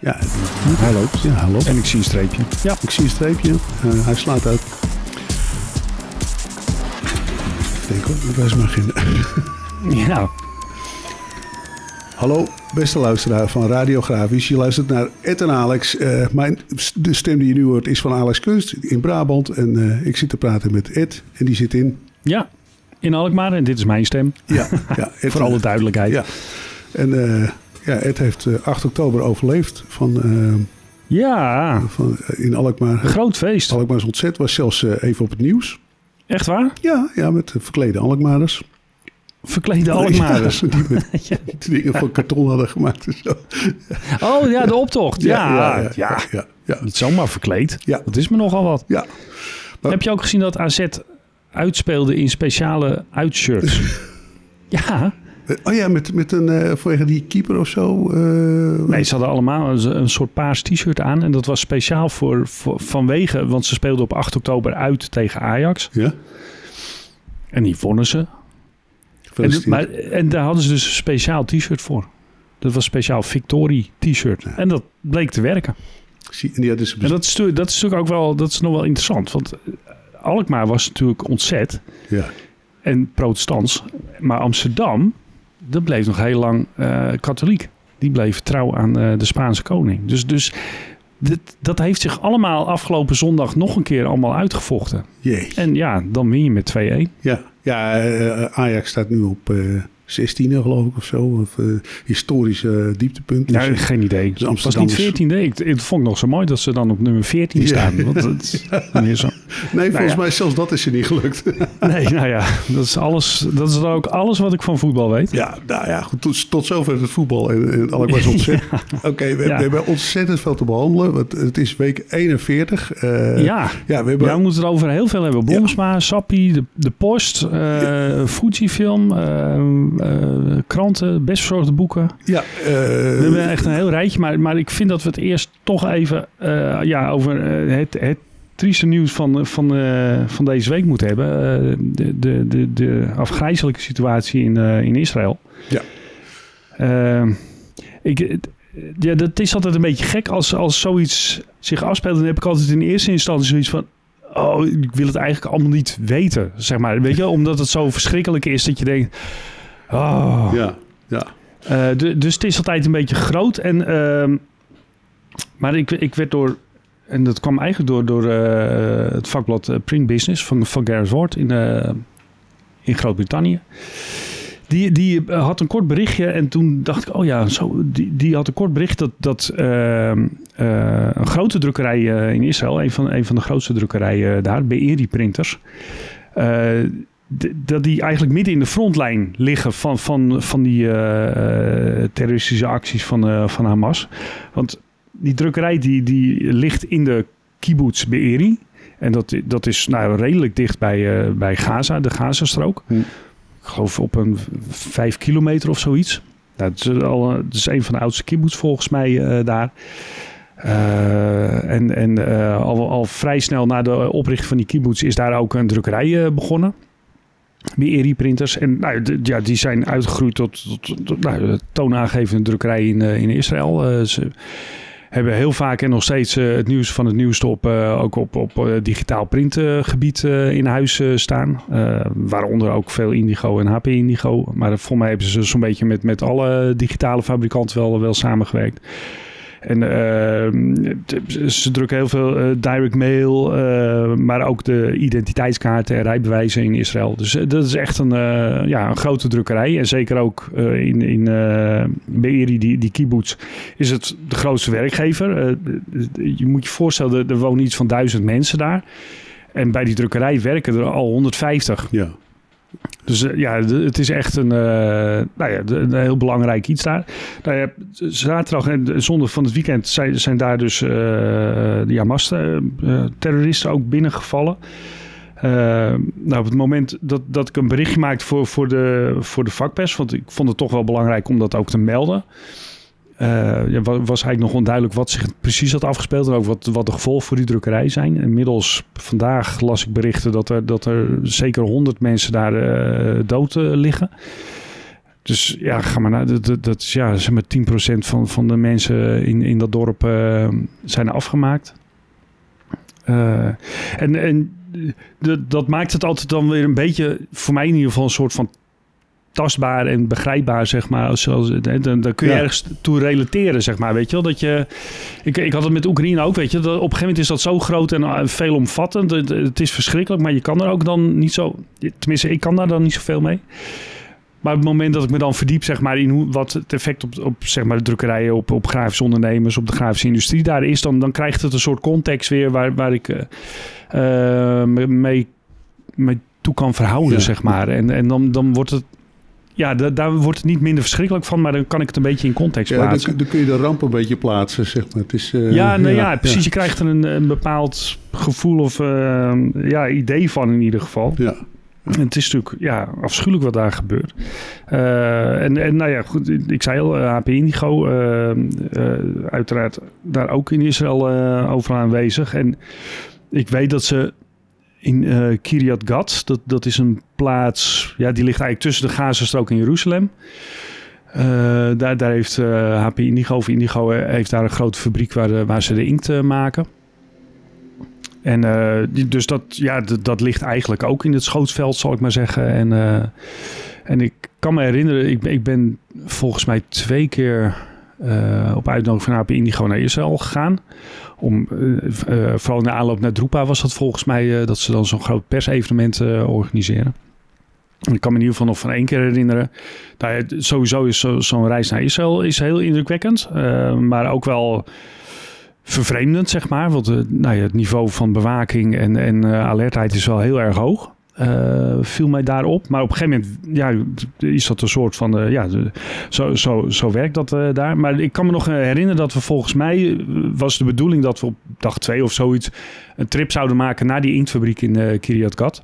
Ja, Hij loopt. ja hallo. En ik zie een streepje. Ja. Ik zie een streepje. Eh, hij slaat uit. Ik denk hoor, dat is maar geen... Ja. Hallo, beste luisteraar van Radio Grafisch. Je luistert naar Ed en Alex. Eh, mijn, de stem die je nu hoort is van Alex Kunst in Brabant. En eh, ik zit te praten met Ed. En die zit in... Ja. In Alkmaar. En dit is mijn stem. Ja, ja Ed, Voor alle duidelijkheid. Ja. En ja, Ed heeft eh, 8 oktober overleefd van, eh, Ja. van, eh, in Alkmaar. Groot feest. Alkmaar is ontzet. Was zelfs eh, even op het nieuws. Echt waar? Ja, ja met eh, verklede Alkmaarders. Verklede Alkmaarders. Ja, die met die dingen van karton hadden gemaakt en zo. Oh ja, de optocht. Ja. Ja. ja, ja, ja, ja. Niet zomaar verkleed. Ja. Dat is me nogal wat. Ja. Maar- Heb je ook gezien dat AZ uitspeelde in speciale uitshirts? ja. Oh ja, met, met een, vanwege die keeper of zo. eh, Nee, ze hadden allemaal een, een soort paars t-shirt aan. En dat was speciaal voor, voor, vanwege... Want ze speelden op 8 oktober uit tegen Ajax. Ja, En die wonnen ze. En, maar, en daar hadden ze dus een speciaal t-shirt voor. Dat was speciaal Victorie t-shirt. En dat bleek te werken. Zie- en die hadden ze En dat is, dat is natuurlijk ook wel, dat is nog wel interessant. Want eh, Alkmaar was natuurlijk ontzet Ja, en protestants. Maar Amsterdam, dat bleef nog heel lang eh, katholiek. Die bleef trouw aan eh, de Spaanse koning. Dus, dus dit, dat heeft zich allemaal afgelopen zondag nog een keer allemaal uitgevochten. En ja, dan win je met 2-1. Ja, ja eh, Ajax staat nu op 16e geloof ik of zo. Of, eh, historisch eh, dieptepunt. Ja, Dus, geen idee. dus Het was niet is- 14e. Ik, ik vond het nog zo mooi dat ze dan op nummer 14 Ja. staan. Want dat is meer zo. nee, volgens ja. mij zelfs dat is er niet gelukt. Nee, nou ja, dat is, alles, dat is dan ook alles wat ik van voetbal weet. ja, nou ja, goed. Tot, tot zover het voetbal. En, en Alkmaar is ontzettend. Oké, we, we hebben ontzettend veel te behandelen. Want het is week 41. Eh, Ja, ja, we hebben... ja, we moeten het over heel veel hebben. Blomsma, Sappi, de, de Post, eh Fujifilm, eh, eh, kranten, best verzorgde boeken. ja, We eh, hebben echt een heel rijtje, maar, maar ik vind dat we het eerst toch even eh, ja, over eh, het, het trieste nieuws van, van, eh, van deze week moeten hebben. Eh, de, de, de, de afgrijzelijke situatie in, eh, in Israël. Ja. Eh, ik, ja, dat is altijd een beetje gek als, als zoiets zich afspeelt. Dan heb ik altijd in eerste instantie zoiets van... Oh, ik wil het eigenlijk allemaal niet weten, zeg maar. Weet je, wel? omdat het zo verschrikkelijk is dat je denkt... Oh, ja, ja. eh, de- dus het is altijd een beetje groot. En, ehm, maar ik, ik werd door, en dat kwam eigenlijk door, door eh, het vakblad eh, Print Business van, van Gareth Ward in, in Groot-Brittannië. Die, die had een kort berichtje en toen dacht ik, oh ja, zo, die, die had een kort bericht dat, dat ehm, eh, een grote drukkerij in Israël, een van, een van de grootste drukkerijen daar, Be'eri Printers, dat die eigenlijk midden in de frontlijn liggen van, van, van die eh, eh, terroristische acties van, eh, van Hamas. Want die drukkerij die, die ligt in de kibbutz Be'eri. En dat, dat is nou, redelijk dicht bij, bij Gaza, de Gazastrook. Hm. Ik geloof op een vijf kilometer of zoiets. Nou, het, is al, het is een van de oudste kibbutz volgens mij daar. En en al, al vrij snel na de oprichting van die kibbutz is daar ook een drukkerij begonnen. Beeri printers. En nou, ja, die zijn uitgegroeid tot, tot, nou, de toonaangevende drukkerij in, eh, in Israël. Eh, ze hebben heel vaak en nog steeds eh, het nieuws van het nieuwste op, ook op, op digitaal printgebied in huis staan. Waaronder ook veel Indigo en HP Indigo. Maar voor mij hebben ze zo'n beetje met, met alle digitale fabrikanten wel, wel samengewerkt. En eh, t- ze drukken heel veel eh, direct mail, eh, maar ook de identiteitskaarten en rijbewijzen in Israël. Dus eh, dat is echt een, ja, een grote drukkerij. En zeker ook in, in Be'eri, die, die kibbutz, is het de grootste werkgever. Je moet je voorstellen, er wonen iets van duizend mensen daar. En bij die drukkerij werken er al 150. ja. Dus eh, ja, het is echt een, eh, nou ja, een heel belangrijk iets daar. Nou ja, zaterdag en zondag van het weekend zijn, zijn daar dus eh, de Hamas-terroristen ook binnengevallen. Nou, op het moment dat, dat ik een berichtje maakte voor, voor, de, voor de vakpers, want ik vond het toch wel belangrijk om dat ook te melden. Eh, ja, wa- was eigenlijk nog onduidelijk wat zich precies had afgespeeld en ook wat, wat de gevolgen voor die drukkerij zijn. Inmiddels vandaag las ik berichten dat er, dat er zeker 100 mensen daar eh, dood eh, liggen. dus ja, ga maar naar. Dat, dat, ja, zeg maar 10% van, van de mensen in, in dat dorp uh, zijn afgemaakt. Uh, en en dat maakt het altijd dan weer een beetje, voor mij in ieder geval, een soort van tastbaar en begrijpbaar, zeg maar. Zoals, dan, dan kun je ja. ergens toe relateren, zeg maar. Weet je wel, dat je... Ik, ik had het met Oekraïne ook, weet je. Dat, op een gegeven moment is dat zo groot en veelomvattend. Het, het is verschrikkelijk, maar je kan er ook dan niet zo... Tenminste, ik kan daar dan niet zoveel mee. Maar op het moment dat ik me dan verdiep zeg maar, in hoe, wat het effect op, op zeg maar, de drukkerijen, op, op grafische ondernemers, op de grafische industrie daar is, dan, dan krijgt het een soort context weer waar, waar ik uh, mee, mee toe kan verhouden, ja. zeg maar. En, en dan, dan wordt het. Ja, da, daar wordt het niet minder verschrikkelijk van, maar dan kan ik het een beetje in context ja, plaatsen. Dan, dan kun je de ramp een beetje plaatsen, zeg maar. Het is, uh, ja, nou ja, precies. Je krijgt er een, een bepaald gevoel of uh, ja, idee van in ieder geval. Ja. En het is natuurlijk ja, afschuwelijk wat daar gebeurt. Uh, en, en nou ja, goed, ik zei al, HP Indigo, uh, uh, uiteraard daar ook in Israël overal aanwezig. En ik weet dat ze in Kiryat Gat, dat, dat is een plaats, ja, die ligt eigenlijk tussen de Gazastrook en Jeruzalem. daar, daar heeft HP Indigo, of Indigo, heeft daar een grote fabriek waar, waar ze de inkt maken. En uh, dus dat, ja, dat ligt eigenlijk ook in het schootsveld, zal ik maar zeggen. En, uh, en ik kan me herinneren, ik, ik ben volgens mij twee keer uh, op uitnodiging van AP Indigo naar Israël gegaan. Om, vooral in de aanloop naar Drupa was dat volgens mij, dat ze dan zo'n groot persevenement organiseren. En ik kan me in ieder geval nog van één keer herinneren. Nou, sowieso is zo'n zo reis naar Israël is heel indrukwekkend. maar ook wel vervreemdend, zeg maar. Want nou ja, het niveau van bewaking en, en alertheid is wel heel erg hoog. Uh, viel mij daarop. Maar op een gegeven moment ja, is dat een soort van... ja, zo, zo, zo werkt dat daar. Maar ik kan me nog herinneren dat we volgens mij... was de bedoeling dat we op dag twee of zoiets... een trip zouden maken naar die inktfabriek in Kiryat Gat.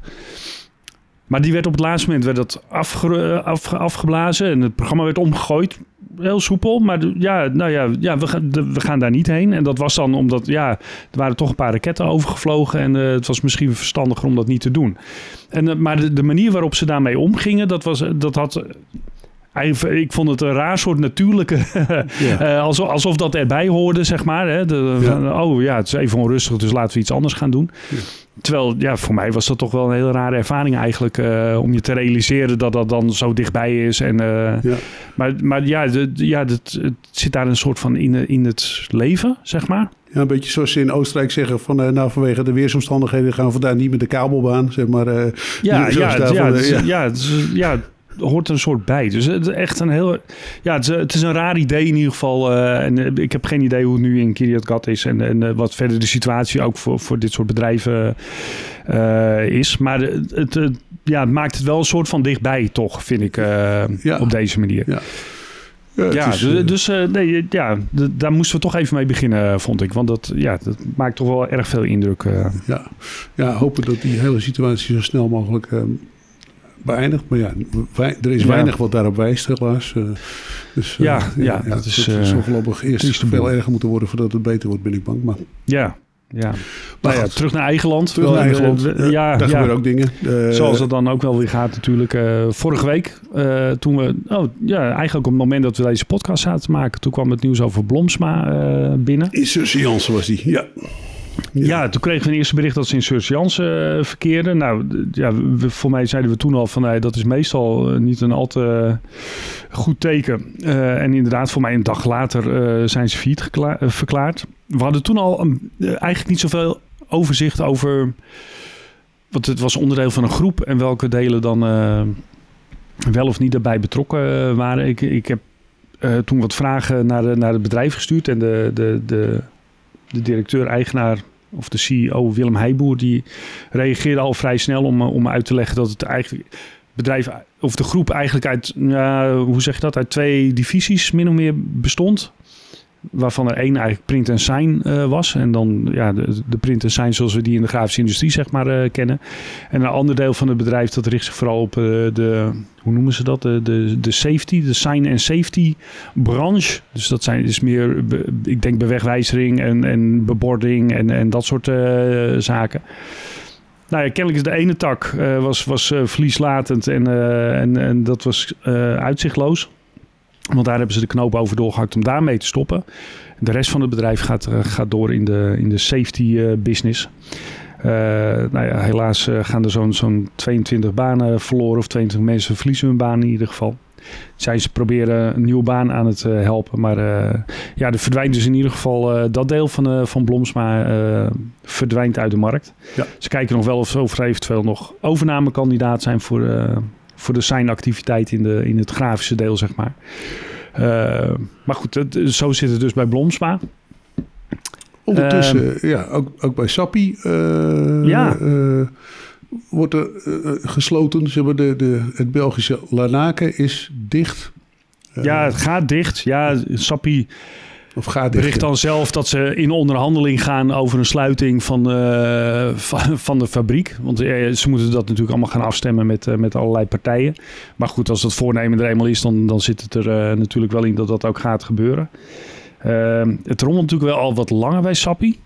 Maar die werd op het laatste moment werd dat afge, af, afgeblazen en het programma werd omgegooid. Heel soepel, maar ja, nou ja, ja we, gaan, we gaan daar niet heen. En dat was dan omdat, ja, er waren toch een paar raketten overgevlogen en uh, het was misschien verstandiger om dat niet te doen. En, uh, maar de, de, manier waarop ze daarmee omgingen, dat, was, dat had ik vond het een raar soort natuurlijke. ja. alsof, alsof dat erbij hoorde, zeg maar. Hè? De, ja. Oh ja, het is even onrustig, dus laten we iets anders gaan doen. Ja. Terwijl, ja, voor mij was dat toch wel een hele rare ervaring eigenlijk. Uh, om je te realiseren dat dat dan zo dichtbij is. En, uh, ja. Maar, maar ja, de, ja het, het zit daar een soort van in, in het leven, zeg maar. Ja, een beetje zoals ze in Oostenrijk zeggen van uh, nou vanwege de weersomstandigheden gaan we vandaar niet met de kabelbaan, zeg maar. Uh, ja, ja, ja, ja, ja, hoort er een soort bij. Dus het is echt een heel... Ja, het is, het is een raar idee in ieder geval. Uh, en ik heb geen idee hoe het nu in Kiryat Gat is. En, en uh, wat verder de situatie ook voor, voor dit soort bedrijven is. Maar het, het, ja, het maakt het wel een soort van dichtbij toch, vind ik, ja. op deze manier. Ja. Ja, ja is, dus, dus uh, nee, ja, daar moesten we toch even mee beginnen, vond ik. Want dat, ja, dat maakt toch wel erg veel indruk. Uh. Ja. ja, hopen dat die hele situatie zo snel mogelijk uh, beëindigd. Maar ja, wij, er is ja. weinig wat daarop wijst, helaas. Uh, dus, uh, ja, ja, ja, dat is, het zal voorlopig eerst veel erger moeten worden voordat het beter wordt, ben ik bang. Maar, ja, ja. Maar nou ja, terug naar eigen land. Terug naar eigen land. Uh, ja, daar ja. gebeuren ook dingen. Uh, Zoals het dan ook wel weer gaat natuurlijk. Uh, vorige week, toen we... Oh, ja, eigenlijk op het moment dat we deze podcast zaten te maken... toen kwam het nieuws over Blomsma binnen. In was die, ja. Ja. toen kregen we een eerste bericht dat ze in Surseance uh, verkeerden. Nou, ja, voor mij zeiden we toen al van nee, dat is meestal uh, niet een al te goed teken. En inderdaad, voor mij een dag later zijn ze failliet verklaard. We hadden toen al een, eigenlijk niet zoveel overzicht over. Want het was onderdeel van een groep en welke delen dan wel of niet daarbij betrokken waren. Ik, ik heb toen wat vragen naar, naar het bedrijf gestuurd en de, de, de de directeur-eigenaar of de CEO Willem Heijboer, die reageerde al vrij snel om, om uit te leggen dat het eigenlijk bedrijf of de groep eigenlijk uit, hoe zeg je dat, uit twee divisies min of meer bestond. Waarvan er één eigenlijk print en sign uh, was. En dan ja, de, de print en sign zoals we die in de grafische industrie zeg maar uh, kennen. En een ander deel van het bedrijf dat richt zich vooral op uh, de, hoe noemen ze dat? De, de, de safety, de sign en safety branche. Dus dat zijn dus meer, ik denk bewegwijzering en, en bebording en, en dat soort zaken. nou ja, kennelijk is de ene tak was, was verlieslatend en, en, en dat was uitzichtloos. Want daar hebben ze de knoop over doorgehakt om daarmee te stoppen. De rest van het bedrijf gaat, gaat door in de, in de safety business. nou ja, helaas gaan er zo'n zo'n 22 banen verloren of 22 mensen verliezen hun baan in ieder geval zijn ze proberen een nieuwe baan aan het uh, helpen. Maar uh, ja, er verdwijnt dus in ieder geval uh, dat deel van, van Blomsma verdwijnt uit de markt. Ja. Ze kijken nog wel of, of er eventueel nog overnamekandidaat zijn voor, voor de seinactiviteit in, de, in het grafische deel, zeg maar. maar goed, het, zo zit het dus bij Blomsma. Ondertussen, ja, ook, ook bij Sappi. ja wordt er uh, gesloten. Ze hebben de, de, het Belgische Lanaken is dicht. ja, het gaat dicht. Ja, Sappi of gaat bericht dan zelf dat ze in onderhandeling gaan over een sluiting van, uh, van, van, de fabriek. Want ze moeten dat natuurlijk allemaal gaan afstemmen met, met allerlei partijen. Maar goed, als dat voornemen er eenmaal is, dan, dan zit het er natuurlijk wel in dat dat ook gaat gebeuren. Ehm, het rommelt natuurlijk wel al wat langer bij Sappi.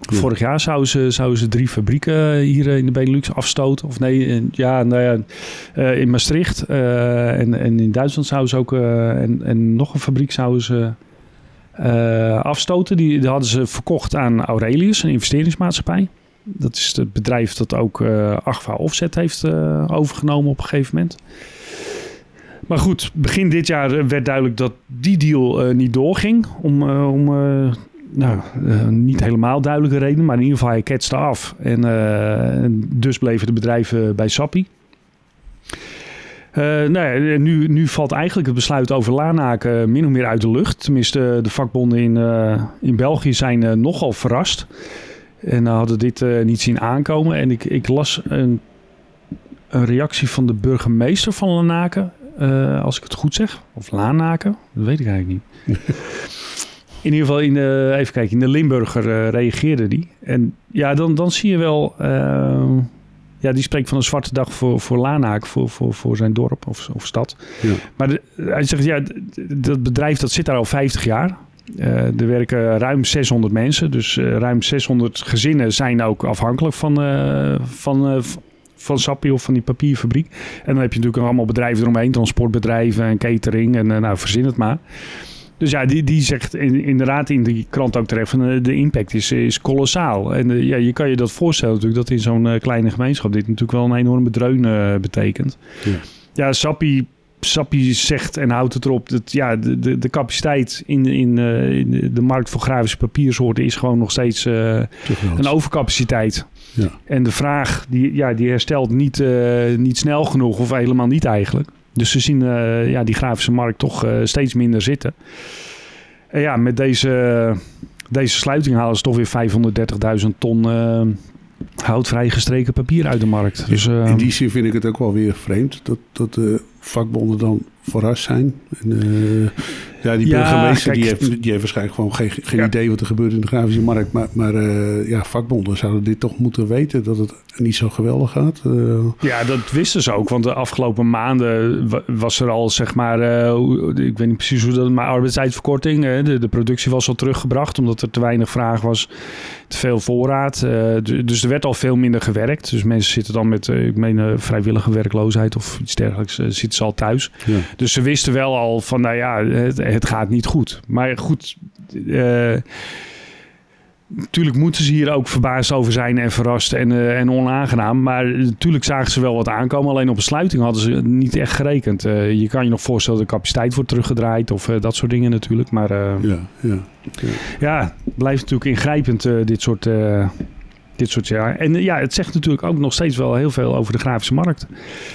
Vorig jaar zouden ze, zouden ze drie fabrieken hier in de Benelux afstoten. Of nee, in, ja, nou ja, in Maastricht uh, en, en in Duitsland zouden ze ook... En, en nog een fabriek zouden ze afstoten. Die, die, hadden ze verkocht aan Aurelius, een investeringsmaatschappij. Dat is het bedrijf dat ook Agfa Offset heeft overgenomen op een gegeven moment. Maar goed, begin dit jaar werd duidelijk dat die deal niet doorging. Om, om nou, uh, niet helemaal duidelijke reden, maar in ieder geval hij ketste af. En, uh, en dus bleven de bedrijven bij Sappi. Uh, nou ja, nu, nu valt eigenlijk het besluit over Lanaken min of meer uit de lucht. Tenminste, de vakbonden in, in België zijn nogal verrast. En hadden dit niet zien aankomen. En ik, ik las een, een reactie van de burgemeester van Lanaken. als ik het goed zeg. Of Lanaken, dat weet ik eigenlijk niet. in ieder geval in de, even kijken, in de Limburger uh, reageerde die. En ja, dan, dan zie je wel, uh, ja, die spreekt van een zwarte dag voor, voor Lanaak, voor, voor, voor zijn dorp of, of stad. Ja. Maar de, hij zegt, ja, dat bedrijf dat zit daar al 50 jaar. Uh, er werken ruim 600 mensen, dus uh, ruim 600 gezinnen zijn ook afhankelijk van, uh, van, van Sappi of van die papierfabriek. En dan heb je natuurlijk allemaal bedrijven eromheen, transportbedrijven en catering en nou, verzin het maar. Dus ja, die, die zegt in, inderdaad in die krant ook terecht van eh, de impact is, is kolossaal. En uh, ja, je kan je dat voorstellen natuurlijk dat in zo'n uh, kleine gemeenschap dit natuurlijk wel een enorme dreun uh, betekent. Ja, ja Sappi, Sappi zegt en houdt het erop dat ja, de, de, de capaciteit in, in, in, de markt voor grafische papiersoorten is gewoon nog steeds een overcapaciteit. Ja. En de vraag die, ja, die herstelt niet, niet snel genoeg of helemaal niet eigenlijk. Dus ze zien uh, ja, die grafische markt toch uh, steeds minder zitten. En ja, met deze, deze sluiting halen ze toch weer 530.000 ton uh, houtvrij gestreken papier uit de markt. Dus, in die zin vind ik het ook wel weer vreemd dat, dat de vakbonden dan verrast zijn. En, ja, die burgemeester die, heeft, die heeft waarschijnlijk gewoon geen, geen idee wat er gebeurt in de grafische markt. Maar, maar uh, ja, vakbonden zouden dit toch moeten weten dat het niet zo geweldig gaat. Uh. Ja, dat wisten ze ook. Want de afgelopen maanden was er al, zeg maar, uh, ik weet niet precies hoe dat, maar arbeidstijdverkorting. De, de, productie was al teruggebracht omdat er te weinig vraag was, veel voorraad. dus er werd al veel minder gewerkt. Dus mensen zitten dan met, ik meen, vrijwillige werkloosheid of iets dergelijks, zitten ze al thuis. Ja. Dus ze wisten wel al van, nou ja, het, het gaat niet goed. Maar goed, natuurlijk moeten ze hier ook verbaasd over zijn en verrast en, uh, en onaangenaam. Maar natuurlijk zagen ze wel wat aankomen. Alleen op een sluiting hadden ze niet echt gerekend. Uh, je kan je nog voorstellen dat de capaciteit wordt teruggedraaid of dat soort dingen natuurlijk. Maar ja, ja, ja. ja, blijft natuurlijk ingrijpend dit soort dit soort jaar. En ja, het zegt natuurlijk ook nog steeds wel heel veel over de grafische markt.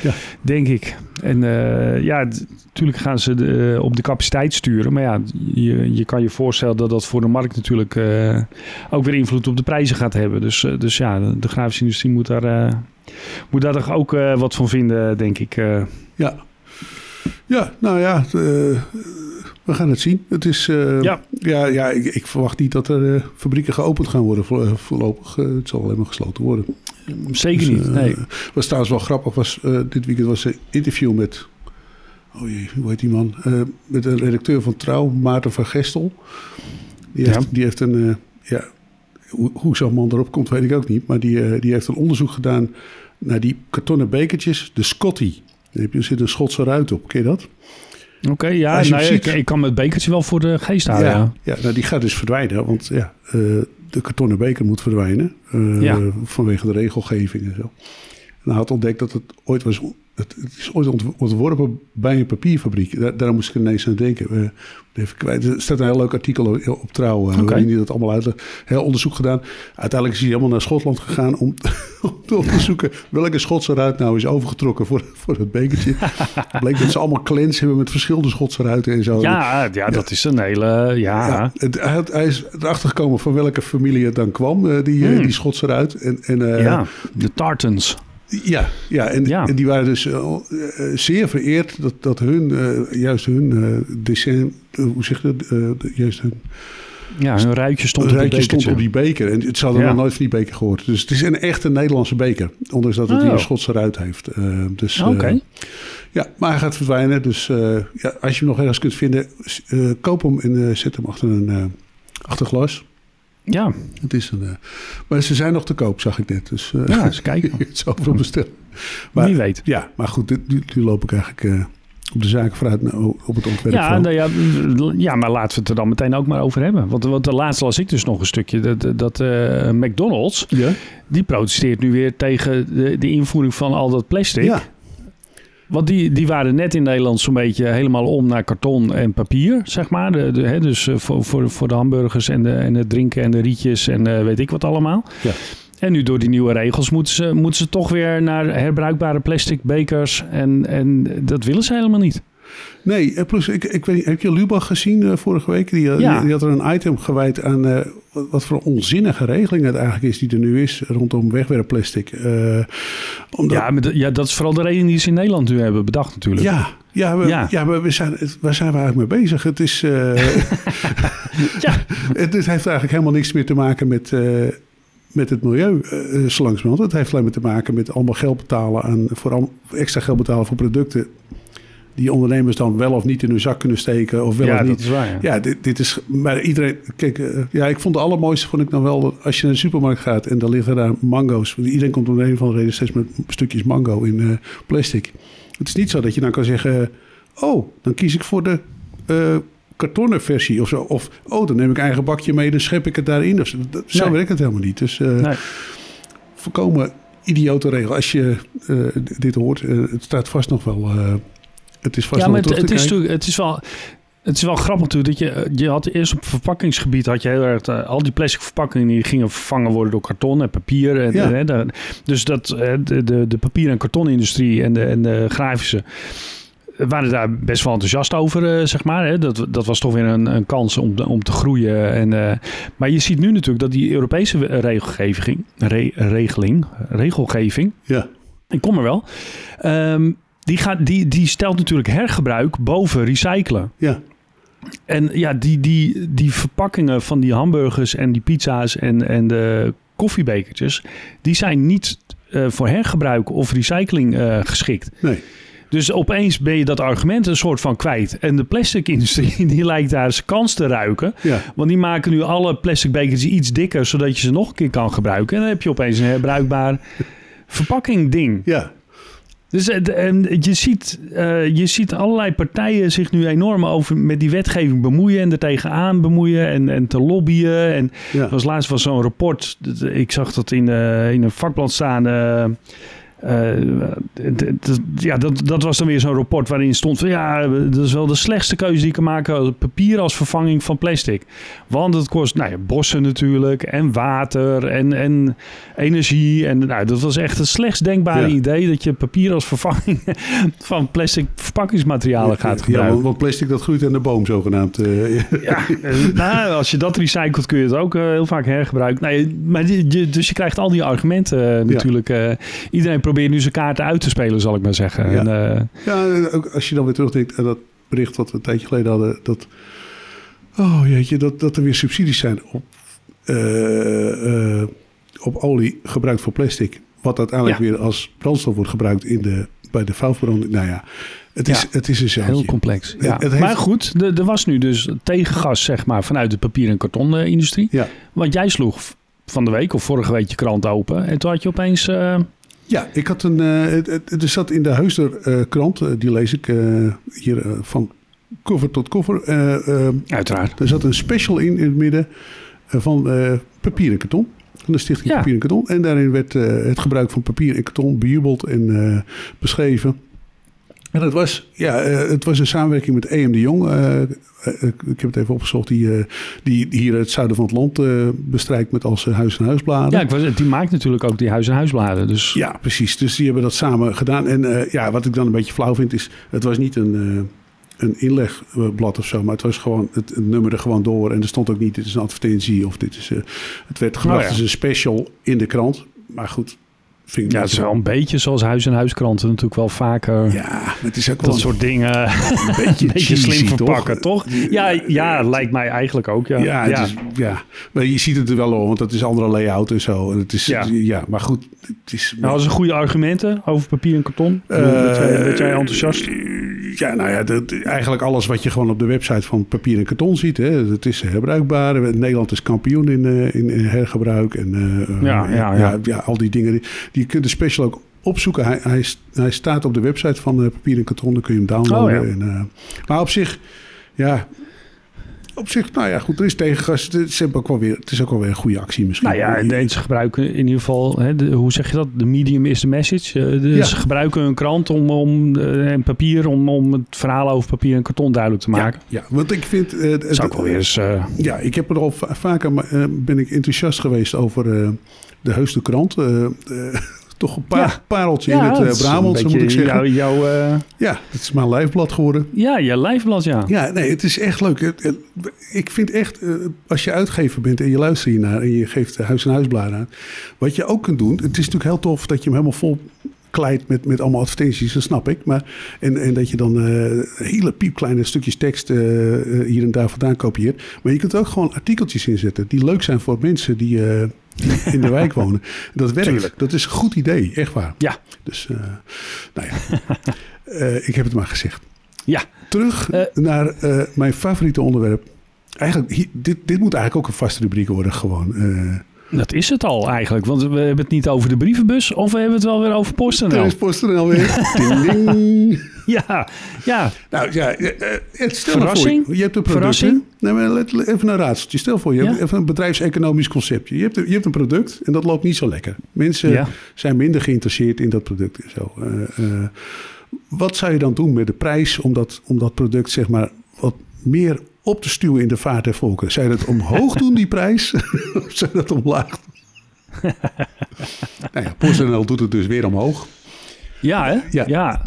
Ja. Denk ik. En uh, ja, natuurlijk gaan ze de, uh, op de capaciteit sturen. Maar ja, je, je kan je voorstellen dat dat voor de markt natuurlijk uh, ook weer invloed op de prijzen gaat hebben. Dus, dus ja, de, de, grafische industrie moet daar, moet daar toch ook wat van vinden, denk ik. Ja. ja, nou ja we gaan het zien. Het is, ja. Ja, ja ik, ik, verwacht niet dat er fabrieken geopend gaan worden voorlopig. Het zal alleen maar gesloten worden. Zeker dus, niet, nee. Wat trouwens wel grappig was, dit weekend was een interview met... Oh jee, hoe heet die man? met een redacteur van Trouw, Maarten van Gestel. Die heeft, ja. die heeft een... ja, hoe, hoe zo'n man erop komt, weet ik ook niet. Maar die, die heeft een onderzoek gedaan naar die kartonnen bekertjes, de Scotty. Er zit een Schotse ruit op, ken je dat? Oké, ja, nou, ziet... ik, ik, kan het bekertje wel voor de geest houden. Ja, ja. nou, die gaat dus verdwijnen, want ja, de kartonnen beker moet verdwijnen vanwege de regelgeving en zo. En hij had ontdekt dat het ooit was het, is ooit ontworpen bij een papierfabriek. Daar, daar moest ik ineens aan denken. Uh, even kwijt. Er staat een heel leuk artikel op Trouw. Uh, okay. Waarin dat allemaal uit. Heel onderzoek gedaan. Uiteindelijk is hij helemaal naar Schotland gegaan om, om te onderzoeken welke Schotse ruit nou is overgetrokken voor, voor het bekertje. het bleek dat ze allemaal clans hebben met verschillende Schotse ruiten en zo. Ja, ja, dat is een hele. Ja. ja het, hij, hij, is erachter gekomen van welke familie het dan kwam, uh, die, hmm. die Schotse ruit. En, en, ja, de Tartans. Ja, ja, en, en die waren dus uh, zeer vereerd dat, dat hun, uh, juist hun uh, decen, hoe zeg je dat, juist hun... Ja, hun ruitje stond, op, stond op die beker. En het hadden ja. nog nooit van die beker gehoord. Dus het is een echte Nederlandse beker. Ondanks dat het hier oh. een Schotse ruit heeft. dus, Oké. ja, maar hij gaat verdwijnen. Dus ja, als je hem nog ergens kunt vinden, koop hem en zet hem achter een achter glas. Ja. Het is een, uh, maar ze zijn nog te koop, zag ik net. Dus uh, ja, eens kijken. het overal bestellen. Maar, Wie weet. Ja, maar goed, nu, nu loop ik eigenlijk uh, op de zaken vooruit nou, op het ontwerp. Ja, nou ja, ja, maar laten we het er dan meteen ook maar over hebben. Want, want de laatste las ik dus nog een stukje. Dat, dat McDonald's, ja? die protesteert nu weer tegen de, de invoering van al dat plastic. Ja. Want die, die waren net in Nederland zo'n beetje helemaal om naar karton en papier, zeg maar. De, de, hè, dus eh, voor, voor, voor de hamburgers en, de, en het drinken en de rietjes en uh, weet ik wat allemaal. Ja. En nu door die nieuwe regels moeten ze, moeten ze toch weer naar herbruikbare plastic bekers. En, en dat willen ze helemaal niet. Nee, plus, ik, ik weet niet, heb je Lubach gezien uh, vorige week? Die, ja. die, had er een item gewijd aan uh, wat, voor onzinnige regeling het eigenlijk is die er nu is rondom wegwerpplastic. Uh, omdat... ja, maar ja, dat is vooral de reden die ze in Nederland nu hebben bedacht natuurlijk. Ja, ja, we, ja. ja we zijn, waar zijn we eigenlijk mee bezig? Het is. ja. het, het, heeft eigenlijk helemaal niks meer te maken met met het milieu uh, Het heeft alleen maar te maken met allemaal geld betalen aan, voor extra geld betalen voor producten die ondernemers dan wel of niet in hun zak kunnen steken. Of wel ja, of niet. dat is waar. Ja, ja dit, dit, is. Maar iedereen. Kijk, uh, ja, ik vond het allermooiste vond ik dan wel als je naar de supermarkt gaat en dan liggen daar mango's. Iedereen komt om een van de reden steeds met stukjes mango in uh, plastic. Het is niet zo dat je dan kan zeggen: Oh, dan kies ik voor de. Uh, kartonnen versie of zo. Of, oh, dan neem ik eigen bakje mee, dan schep ik het daarin. Of zo, zo nee. werkt het helemaal niet. Dus nee. voorkomen idiote regel. Als je dit hoort, het staat vast nog wel het is vast ja, maar het, het, is het is wel... Het is wel grappig natuurlijk dat je, je had eerst op verpakkingsgebied had je heel erg uh, al die plastic verpakkingen die gingen vervangen worden door karton en papier. En, ja. en, en, dus dat de, de, de papier- en kartonindustrie en de, en de grafische waren daar best wel enthousiast over, uh, zeg maar. Hè. Dat, dat was toch weer een, een kans om, om te groeien. En, uh, maar je ziet nu natuurlijk dat die Europese regelgeving, re, regeling, regelgeving, ja. ik kom er wel, um, die, gaat, die, die stelt natuurlijk hergebruik boven recyclen. Ja. En ja, die, die, die verpakkingen van die hamburgers en die pizza's en, en de koffiebekertjes, die zijn niet uh, voor hergebruik of recycling uh, geschikt. Nee. Dus opeens ben je dat argument een soort van kwijt. En de plastic-industrie die lijkt daar zijn kans te ruiken. Ja. Want die maken nu alle plastic bekertjes iets dikker, zodat je ze nog een keer kan gebruiken. En dan heb je opeens een herbruikbaar verpakking ding. Ja. Dus eh, en je, ziet, uh, je ziet allerlei partijen zich nu enorm over met die wetgeving bemoeien en er tegenaan bemoeien en, en te lobbyen. En ja. was laatst was zo'n rapport, ik zag dat in, uh, in een vakblad staan. Uh, ja, dat, dat was dan weer zo'n rapport waarin stond van ja, dat is wel de slechtste keuze die ik kan maken. Papier als vervanging van plastic. Want het kost nou ja, bossen natuurlijk en water en, en energie. En nou, dat was echt het slechtst denkbare ja. idee dat je papier als vervanging van plastic verpakkingsmaterialen gaat gebruiken. Ja, want plastic dat groeit aan de boom zogenaamd. Uh, ja, nou, als je dat recycelt kun je het ook heel vaak hergebruiken. Nee, maar je, dus je krijgt al die argumenten natuurlijk. iedereen probeert probeert nu zijn kaarten uit te spelen, zal ik maar zeggen. Ja, en, uh, ja ook als je dan weer terugdenkt aan dat bericht wat we een tijdje geleden hadden, dat, oh jeetje, dat, dat er weer subsidies zijn op, uh, uh, op olie gebruikt voor plastic. Wat uiteindelijk ja. weer als brandstof wordt gebruikt in de, bij de vouwverbranding. Nou ja, het is, ja, het is een zeiltje. Heel complex. Ja. Het heeft... Maar goed, er was nu dus tegengas zeg maar, vanuit de papier- en kartonindustrie. Ja. Want jij sloeg van de week of vorige week je krant open. En toen had je opeens... Ja, ik had een. Uh, er zat in de Heusder uh, krant, die lees ik hier van cover tot cover. Uiteraard. Er zat een special in in het midden van papier en karton. Van de Stichting Papier en Karton. En daarin werd het gebruik van papier en karton bejubeld en beschreven. En het was, ja, het was een samenwerking met EM de Jong. ik heb het even opgezocht. Die, die hier het zuiden van het land bestrijkt met als huis- en huisbladen. Ja, ik was, die maakt natuurlijk ook die huis- en huisbladen. Dus. Ja, precies. Dus die hebben dat samen gedaan. En ja, wat ik dan een beetje flauw vind is... Het was niet een een inlegblad of zo, maar het was gewoon, het, het nummerde gewoon door en er stond ook niet, dit is een advertentie of dit is, uh, het werd gebracht oh als een special in de krant. Maar goed, Vind ja, het is wel een beetje zoals huis- en huiskranten natuurlijk wel vaker. Ja, het is ook dat soort dingen een beetje, een beetje slim verpakken, toch? Ja, ja, lijkt mij eigenlijk ook. Ja, ja, ja. Is, ja. Maar je ziet het er wel al, want dat is andere layout en zo. En het is, ja. ja, maar goed. Het is, nou, dat goede argumenten over papier en karton. Uh, ben, jij, enthousiast? Ja, nou ja, dat, eigenlijk alles wat je gewoon op de website van papier en karton ziet. Hè, dat is herbruikbaar. Nederland is kampioen in, uh, in, in, hergebruik. En uh, ja, ja, ja. ja, al die dingen. Die, je kunt de special ook opzoeken. Hij, hij, hij staat op de website van uh, Papier en Karton. Dan kun je hem downloaden. Oh, ja. en, uh, maar op zich, ja, op zich, nou ja, goed, er is tegengas. Het is ook wel weer, het is ook wel weer een goede actie misschien. Nou ja, en ze gebruiken in ieder geval, hè, de, hoe zeg je dat? De medium is de message. Uh, de, ja. Ze gebruiken een krant om, om, uh, en papier om, om het verhaal over papier en karton duidelijk te maken. Ja, ja want ik vind... Uh, zou ook wel weer eens... Ja, ik heb er al vaker, ben ik enthousiast geweest over de Heusde krant toch een paar pareltje in het uh, moet ik zeggen. Jou, uh... Ja, het is mijn lijfblad geworden. Ja, je lijfblad, ja. Ja, nee, het is echt leuk. Ik vind echt, als je uitgever bent en je luistert hiernaar en je geeft huis- en huisbladen aan. Wat je ook kunt doen, het is natuurlijk heel tof dat je hem helemaal vol kleidt met, met allemaal advertenties, dat snap ik. Maar, en, en dat je dan uh, hele piepkleine stukjes tekst uh, hier en daar vandaan kopieert. Maar je kunt ook gewoon artikeltjes inzetten die leuk zijn voor mensen die, uh, die in de wijk wonen. Dat werkt. Tuurlijk. Dat is een goed idee, echt waar. Ja. Dus, nou ja, ik heb het maar gezegd. Ja. Terug naar mijn favoriete onderwerp. Eigenlijk, dit, dit moet eigenlijk ook een vaste rubriek worden, gewoon. Dat is het al eigenlijk, want we hebben het niet over de brievenbus of we hebben het wel weer over PostNL. Er is PostNL weer. ding, ding. Ja, ja. Nou ja, stel Verrassing. Voor, je hebt een product. Verrassing. Nee, maar let, even een raadseltje. Stel voor, je ja? hebt even een bedrijfseconomisch conceptje. Je hebt, je hebt een product en dat loopt niet zo lekker. Mensen ja. zijn minder geïnteresseerd in dat product en zo. Uh, uh, wat zou je dan doen met de prijs om dat, om dat product zeg maar wat meer op te stuwen in de vaart der volken. Je dat omhoog doen, die prijs? of je dat omlaag nou ja, PostNL doet het dus weer omhoog. Ja, hè? Ja, ja. ja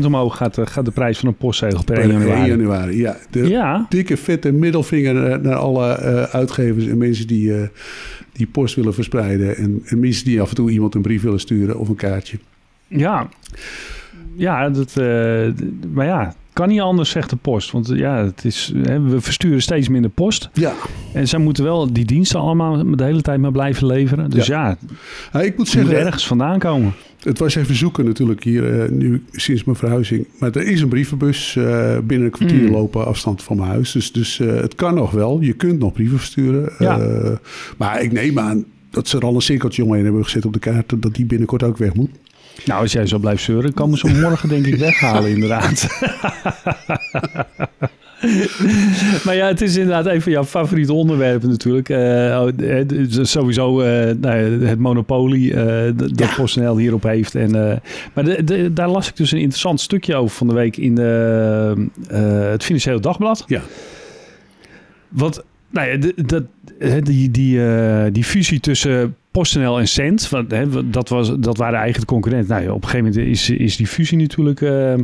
8% omhoog gaat, de, gaat de prijs van een postzegel per 1 januari. 1 januari, ja. De ja. dikke vette middelvinger naar alle uh, uitgevers en mensen die, uh, die post willen verspreiden. En, en mensen die af en toe iemand een brief willen sturen of een kaartje. Ja, ja dat, uh, maar ja, kan niet anders, zegt de post. Want ja, het is, hè, we versturen steeds minder post. Ja. En zij moeten wel die diensten allemaal de hele tijd maar blijven leveren. Dus ja, ja ik moet zeggen, moet ergens vandaan komen. Het was even zoeken natuurlijk hier uh, nu sinds mijn verhuizing. Maar er is een brievenbus uh, binnen een kwartier mm. lopen afstand van mijn huis. Dus, dus uh, het kan nog wel. Je kunt nog brieven versturen. Ja. maar ik neem aan dat ze er al een cirkeltje omheen hebben gezet op de kaart. Dat die binnenkort ook weg moet. Nou, als jij zo blijft zeuren, komen ze morgen denk ik weghalen inderdaad. maar ja, het is inderdaad een van jouw favoriete onderwerpen natuurlijk. Uh, sowieso uh, nou, het monopolie uh, dat ja. PostNL hierop heeft. En, maar de, de, daar las ik dus een interessant stukje over van de week in de, het Financieel Dagblad. Ja. Want nou ja, dat, die, die, die fusie tussen PostNL en Cent, want, hè, dat, was, dat waren eigenlijk de concurrenten. Nou, op een gegeven moment is, is die fusie natuurlijk uh,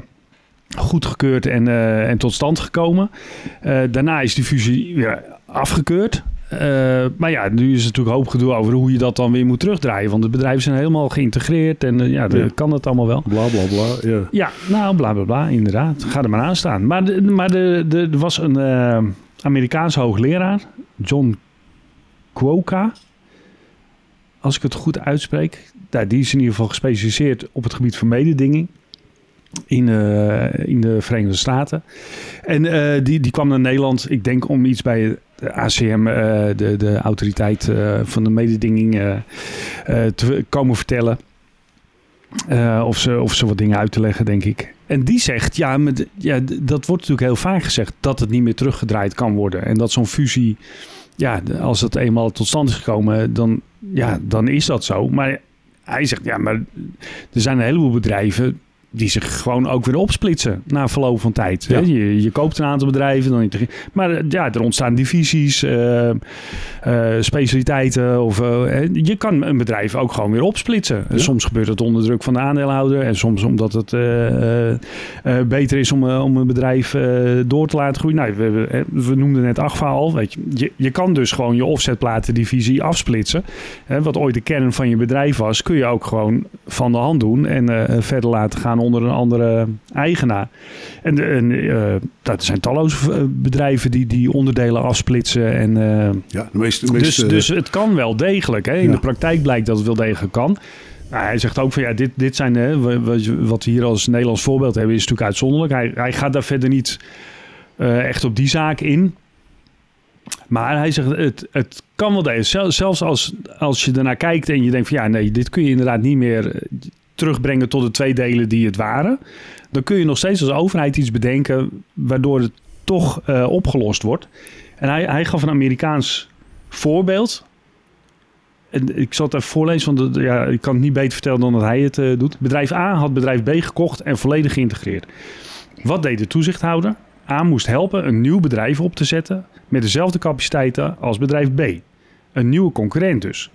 goedgekeurd en, uh, en tot stand gekomen. Uh, daarna is die fusie weer afgekeurd. maar ja, nu is het natuurlijk hoop gedoe over hoe je dat dan weer moet terugdraaien. Want de bedrijven zijn helemaal geïntegreerd en ja, ja. kan het allemaal wel. Bla bla bla. Ja, ja nou bla bla bla, inderdaad. Ga er maar aan staan. Maar, de, maar de, de, er was een Amerikaanse hoogleraar, John Quokka als ik het goed uitspreek. Nou, die is in ieder geval gespecialiseerd op het gebied van mededinging. in, in de Verenigde Staten. En die, die kwam naar Nederland, ik denk om iets bij de ACM, de, de autoriteit van de mededinging, te komen vertellen. of, ze, of ze wat dingen uit te leggen, denk ik. En die zegt, ja, met, ja, dat wordt natuurlijk heel vaak gezegd, dat het niet meer teruggedraaid kan worden. En dat zo'n fusie, ja, als het eenmaal tot stand is gekomen, dan, ja, dan is dat zo. Maar hij zegt, ja, maar er zijn een heleboel bedrijven die zich gewoon ook weer opsplitsen na verloop van tijd. Je, je, koopt een aantal bedrijven, dan maar eh, ja, er ontstaan divisies, uh, uh, specialiteiten. Of, uh, je kan een bedrijf ook gewoon weer opsplitsen. Soms gebeurt het onder druk van de aandeelhouder en soms omdat het beter is om, om een bedrijf door te laten groeien. Nou, we, we noemden net Agfa al. Weet je, je, je, kan dus gewoon je offsetplatendivisie afsplitsen. wat ooit de kern van je bedrijf was, kun je ook gewoon van de hand doen en verder laten gaan onder een andere eigenaar. En, en uh, dat zijn talloze eh, bedrijven die, die onderdelen afsplitsen. En, uh, ja, de meeste, de meeste, dus, dus het kan wel degelijk. Hè? In de praktijk blijkt dat het wel degelijk kan. Nou, hij zegt ook van ja, dit, dit zijn hè, wat we hier als Nederlands voorbeeld hebben, is natuurlijk uitzonderlijk. Hij, hij gaat daar verder niet echt op die zaak in. Maar hij zegt, het, het kan wel deze. Zelfs als, als je ernaar kijkt en je denkt van ja, nee, dit kun je inderdaad niet meer terugbrengen tot de twee delen die het waren. Dan kun je nog steeds als overheid iets bedenken waardoor het toch uh, opgelost wordt. En hij, hij gaf een Amerikaans voorbeeld. En ik zal het even voorlezen, want ja, ik kan het niet beter vertellen dan dat hij het uh, doet. Bedrijf A had bedrijf B gekocht en volledig geïntegreerd. Wat deed de toezichthouder? A moest helpen een nieuw bedrijf op te zetten met dezelfde capaciteiten als bedrijf B. Een nieuwe concurrent dus.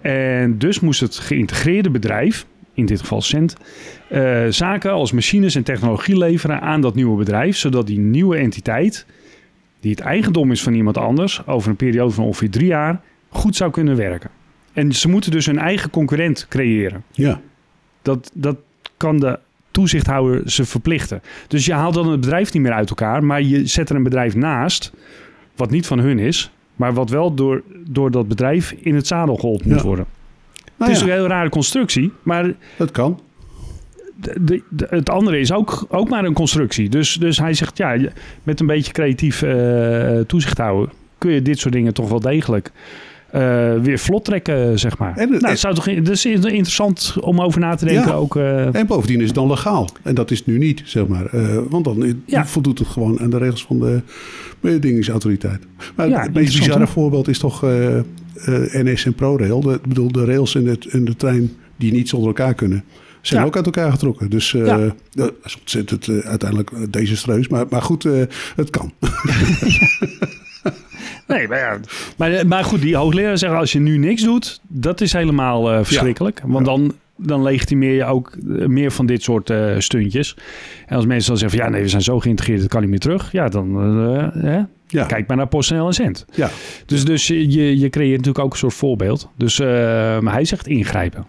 En dus moest het geïntegreerde bedrijf in dit geval Cent, uh, zaken als machines en technologie leveren aan dat nieuwe bedrijf, zodat die nieuwe entiteit, die het eigendom is van iemand anders, over een periode van ongeveer drie jaar, goed zou kunnen werken. En ze moeten dus een eigen concurrent creëren. Ja. Dat, dat kan de toezichthouder ze verplichten. Dus je haalt dan het bedrijf niet meer uit elkaar, maar je zet er een bedrijf naast, wat niet van hun is, maar wat wel door, door dat bedrijf in het zadel geholpen moet worden. Nou het is een heel rare constructie, maar... Dat kan. De, de, het andere is ook, ook maar een constructie. Dus, dus hij zegt, ja, met een beetje creatief uh, toezicht houden... kun je dit soort dingen toch wel degelijk uh, weer vlot trekken, zeg maar. En, nou, het zou toch, dat is interessant om over na te denken. ook, uh, en bovendien is het dan legaal. En dat is nu niet, zeg maar. Uh, want dan ja. voldoet het gewoon aan de regels van de mededingingsautoriteit. Maar ja, het meest bizarre voorbeeld is toch NS en ProRail. De, bedoel, de rails in, het, in de trein die niet zonder elkaar kunnen, zijn ook uit elkaar getrokken. Dus uh, ja. dat is ontzettend uh, uiteindelijk desastreus. Maar, maar goed, het kan. nee, maar, ja. maar, maar goed, die hoogleraar zeggen als je nu niks doet, dat is helemaal verschrikkelijk. Want dan dan legitimeer je ook meer van dit soort uh, stuntjes. En als mensen dan zeggen van ja, nee, we zijn zo geïntegreerd, dat kan niet meer terug. Ja, dan uh, ja. kijk maar naar PostNL en Cent. Ja. Dus, dus je, je creëert natuurlijk ook een soort voorbeeld. Dus uh, maar hij zegt ingrijpen.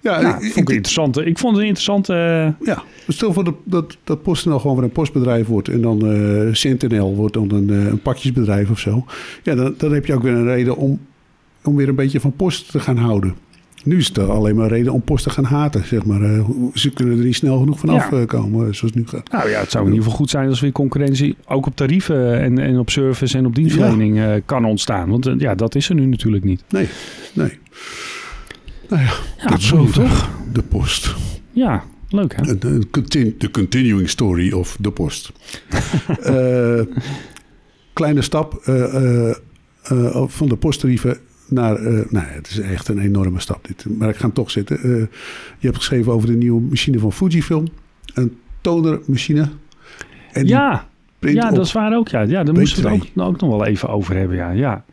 Ja, nou, ik, vond ik, interessant. Ik vond het een interessante... Ja, stel voor dat, dat, dat PostNL gewoon weer een postbedrijf wordt... en dan Centenl wordt dan een, een pakjesbedrijf of zo. Ja, dan, dan heb je ook weer een reden om, om weer een beetje van post te gaan houden. Nu is het alleen maar reden om post te gaan haten, zeg maar. Uh, ze kunnen er niet snel genoeg vanaf ja. komen, eh, zoals nu gaat. Nou ja, het zou in ieder geval goed zijn als weer concurrentie ook op tarieven en, en op service en op dienstverlening ja. kan ontstaan. Want ja, dat is er nu natuurlijk niet. Nee, nee. Nou ja, ja dat zo toch? De post. Ja, leuk hè? De continuing story of de post. kleine stap van de posttarieven naar, uh, nou, het is echt een enorme stap dit. Maar ik ga hem toch zitten. Uh, je hebt geschreven over de nieuwe machine van Fujifilm. Een tonermachine. En ja, ja dat is waar ook. Ja, ja daar moesten we het ook, ook, nog wel even over hebben. Ja, ja.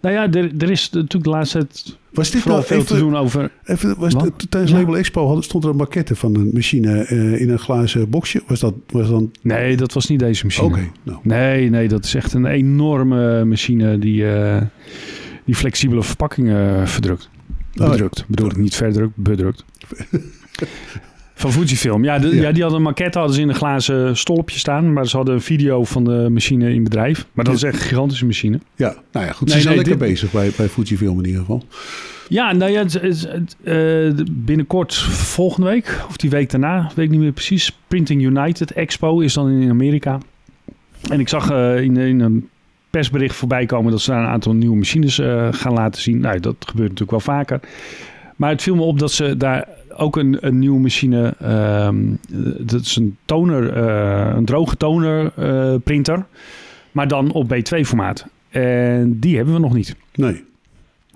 Nou ja, er, er is natuurlijk de laatste tijd was dit vooral nou veel even, te doen over... Even, was het, tijdens ja. Label Expo had, stond er een maquette van een machine uh, in een glazen boxje. Was dat was dan... Nee, dat was niet deze machine. Oké. Okay, nou. Nee, nee, dat is echt een enorme machine die... Uh, die flexibele verpakkingen verdrukt. Oh, bedrukt, bedoel ik niet verdrukt, bedrukt. van Fujifilm. Ja, de, ja. die hadden een maquette hadden ze in een glazen stolpje staan. Maar ze hadden een video van de machine in bedrijf. Maar dat is echt een gigantische machine. Ja, nou ja, goed. Ze zijn lekker bezig bij, bij Fujifilm in ieder geval. Ja, nou ja, uh, binnenkort volgende week of die week daarna, weet ik niet meer precies. Printing United Expo is dan in Amerika. En ik zag uh, in, in, een persbericht voorbij komen dat ze daar een aantal nieuwe machines uh, gaan laten zien. Nou, dat gebeurt natuurlijk wel vaker. Maar het viel me op dat ze daar ook een, een nieuwe machine, um, dat is een toner, een droge toner printer, maar dan op B2 formaat. En die hebben we nog niet. Nee.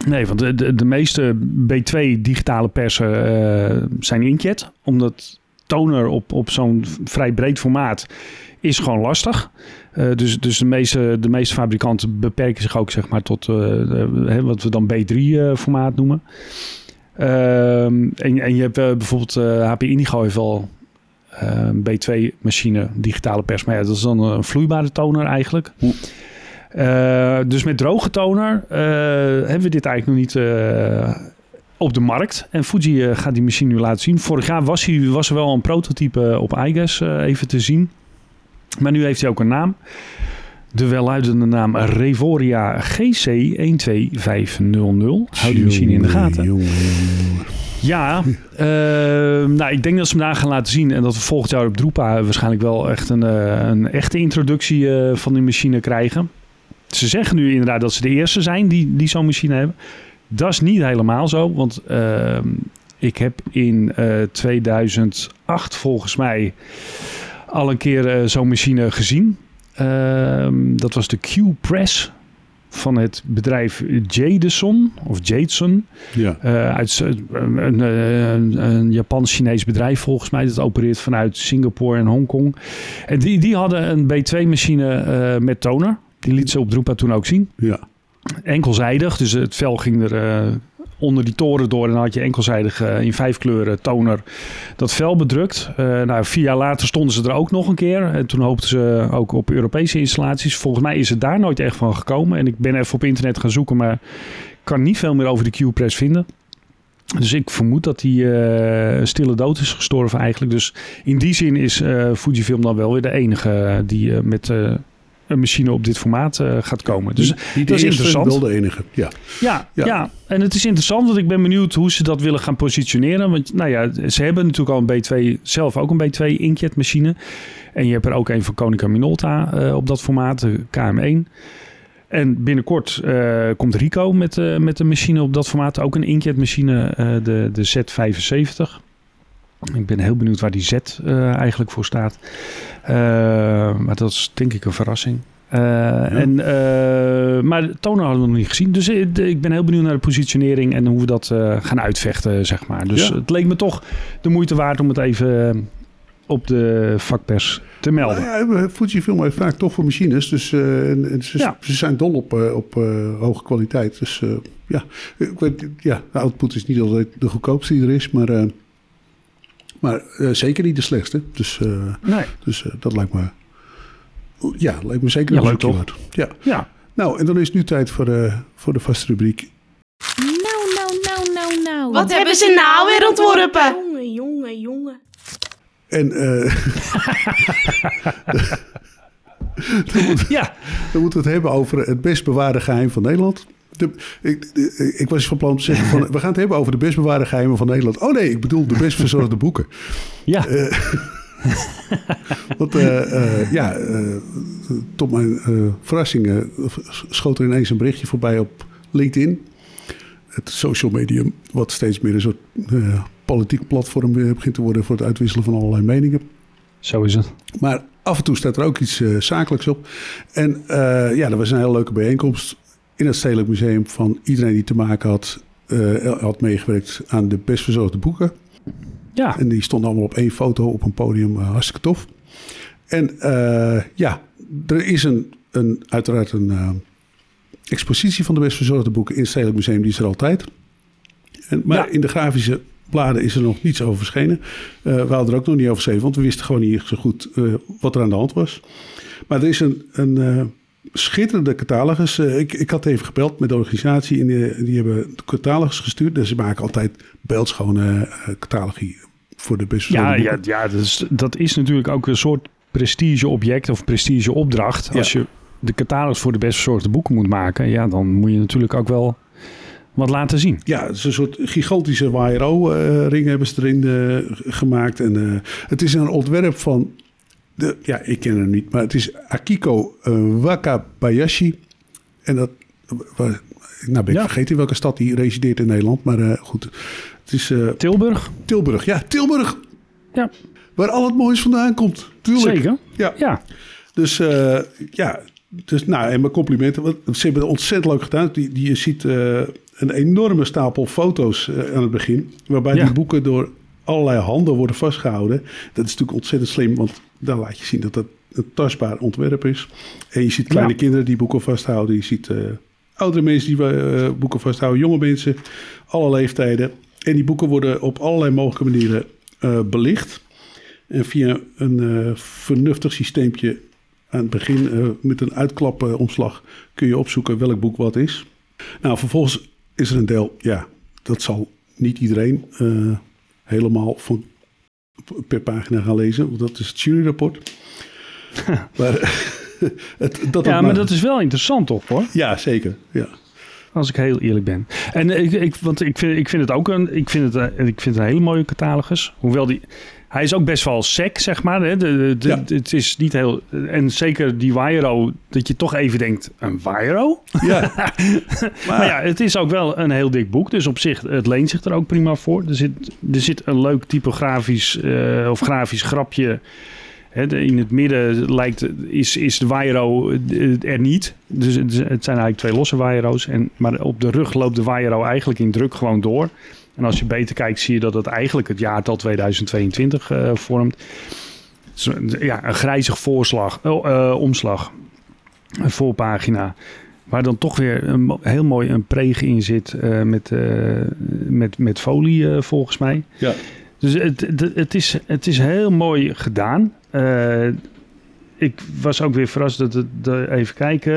Nee, want de, de, de meeste B2 digitale persen uh, zijn inkjet. Omdat toner op, op zo'n vrij breed formaat is gewoon lastig. Uh, dus dus de, meeste, de meeste fabrikanten beperken zich ook zeg maar, tot uh, wat we dan B3 formaat noemen. Ehm, en, en je hebt bijvoorbeeld HP Indigo heeft wel een B2 machine, digitale pers. Maar ja, dat is dan een vloeibare toner eigenlijk. Dus met droge toner hebben we dit eigenlijk nog niet op de markt. En Fuji gaat die machine nu laten zien. Vorig jaar was, hij, was er wel een prototype op iGas even te zien. Maar nu heeft hij ook een naam. De welluidende naam Revoria GC12500. Houd die machine in de gaten. Ja, nou, ik denk dat ze hem daar gaan laten zien. En dat we volgend jaar op Drupa waarschijnlijk wel echt een, een echte introductie van die machine krijgen ze zeggen nu inderdaad dat ze de eerste zijn die, die zo'n machine hebben. Dat is niet helemaal zo, want ehm, ik heb in 2008 eh, volgens mij al een keer uh, zo'n machine gezien. Ehm, dat was de Q-Press van het bedrijf Jadeson of Jadeson. Ja. Uh, uit een, een, een Japans-Chinees bedrijf volgens mij. Dat opereert vanuit Singapore en Hongkong. En die, die hadden een B2-machine met toner. Die liet ze op Drupa toen ook zien. Ja. Enkelzijdig, dus het vel ging er uh, onder die toren door. En dan had je enkelzijdig uh, in vijf kleuren toner dat vel bedrukt. Uh, nou, vier jaar later stonden ze er ook nog een keer. En toen hoopten ze ook op Europese installaties. Volgens mij is het daar nooit echt van gekomen. En ik ben even op internet gaan zoeken, maar kan niet veel meer over de Q-Press vinden. Dus ik vermoed dat hij uh, stille dood is gestorven eigenlijk. Dus in die zin is Fujifilm dan wel weer de enige die met een machine op dit formaat uh, gaat komen. Dus die, dat is interessant. wel de enige, ja. ja. Ja, ja. en het is interessant, want ik ben benieuwd hoe ze dat willen gaan positioneren. Want nou ja, ze hebben natuurlijk al een B2, zelf ook een B2 inkjet machine. En je hebt er ook een van Konica Minolta uh, op dat formaat, de KM1. En binnenkort uh, komt Rico met, met een machine op dat formaat. Ook een inkjet machine, de, de Z75. Ik ben heel benieuwd waar die Z uh, eigenlijk voor staat. Uh, maar dat is denk ik een verrassing. Uh, ja. en, maar toner hadden we nog niet gezien. Dus ik ben heel benieuwd naar de positionering en hoe we dat gaan uitvechten, zeg maar. Dus ja. het leek me toch de moeite waard om het even op de vakpers te melden. Nou ja, Fujifilm heeft vaak toffe machines. Dus en ze, ja. ze, zijn dol op, op hoge kwaliteit. Dus ja, ik weet, ja, de output is niet altijd de goedkoopste die er is, maar... Maar uh, zeker niet de slechtste. Dus, uh, nee. dus uh, dat lijkt me... Ja, lijkt me zeker ja, leuk toch? Ja. ja. Nou, en dan is het nu tijd voor, voor de vaste rubriek. Nou, nou, nou, nou, nou. Wat, Wat hebben ze nou weer ontworpen? Jongen, jongen, jongen. En... dan, moet, ja. dan moeten we het hebben over het best bewaarde geheim van Nederland. De, ik, ik, was van plan te zeggen van, we gaan het hebben over de best bewaarde geheimen van Nederland. Oh nee, ik bedoel de best verzorgde boeken. Ja. Uh, want uh, uh, ja, tot mijn verrassing schoot er ineens een berichtje voorbij op LinkedIn. Het social medium, wat steeds meer een soort politiek platform begint te worden voor het uitwisselen van allerlei meningen. Zo is het. Maar af en toe staat er ook iets zakelijks op. En ja, dat was een hele leuke bijeenkomst in het Stedelijk Museum van iedereen die te maken had, uh, had meegewerkt aan de best verzorgde boeken. Ja. En die stonden allemaal op één foto op een podium, uh, hartstikke tof. En uh, ja, er is een, een, uiteraard een expositie van de best verzorgde boeken in het Stedelijk Museum, die is er altijd. En, maar ja. in de grafische bladen is er nog niets over verschenen. we hadden er ook nog niet over geschreven, want we wisten gewoon niet zo goed wat er aan de hand was. Maar er is een, een schitterende catalogus. Uh, ik, ik had even gebeld met de organisatie en die, die hebben de catalogus gestuurd. Dus ze maken altijd beeldschone uh, catalogie voor de best Ja, ja, ja dus, dat is natuurlijk ook een soort prestigeobject of prestigeopdracht. Ja. Als je de catalogus voor de best verzorgde boeken moet maken, ja, dan moet je natuurlijk ook wel wat laten zien. Ja, het is een soort gigantische YRO-ring hebben ze erin uh, gemaakt. En uh, het is een ontwerp van, de, ja, ik ken hem niet, maar het is Akiko uh, Wakabayashi. En dat, nou ben ik ja. vergeten welke stad die resideert in Nederland, maar goed. Het is, Tilburg? Tilburg, ja, Tilburg. Ja. Waar al het moois vandaan komt, tuurlijk. Zeker. Ja. ja. Dus ja, dus, nou, en mijn complimenten. Want ze hebben het ontzettend leuk gedaan. Die, die, je ziet een enorme stapel foto's aan het begin. Waarbij ja. die boeken door allerlei handen worden vastgehouden. Dat is natuurlijk ontzettend slim. Want dan laat je zien dat dat een tastbaar ontwerp is. En je ziet kleine ja. kinderen die boeken vasthouden. Je ziet uh, oudere mensen die boeken vasthouden. Jonge mensen. Alle leeftijden. En die boeken worden op allerlei mogelijke manieren belicht. En via een vernuftig systeempje aan het begin met een uitklapomslag kun je opzoeken welk boek wat is. Nou, vervolgens is er een deel, ja, dat zal niet iedereen helemaal van per pagina gaan lezen, want dat is het juryrapport. maar, het, dat ja, maar dat is wel interessant toch hoor? Ja, zeker. Ja. Als ik heel eerlijk ben. En ik, ik, want ik vind, ik vind het ook een, ik vind het, ik vind het een hele mooie catalogus. Hoewel die, hij is ook best wel sec, zeg maar. Hè? De, de, ja. Het is niet heel... En zeker die Wairo, dat je toch even denkt, een Wairo? Ja. maar, maar, ja, het is ook wel een heel dik boek. Dus op zich, het leent zich er ook prima voor. Er zit, er zit een leuk typografisch uh, of grafisch grapje... In het midden lijkt, is, is de Wairo er niet. Dus het zijn eigenlijk twee losse Wairo's. En, maar op de rug loopt de Wairo eigenlijk in druk gewoon door. En als je beter kijkt, zie je dat het eigenlijk het jaartal 2022 uh, vormt. Ja, een grijzig voorslag, uh, omslag, een voorpagina. Waar dan toch weer een, heel mooi een preeg in zit uh, met, met, met folie, volgens mij. Ja. Dus het, het, het, is, het is heel mooi gedaan. ik was ook weer verrast dat het, de, even kijken.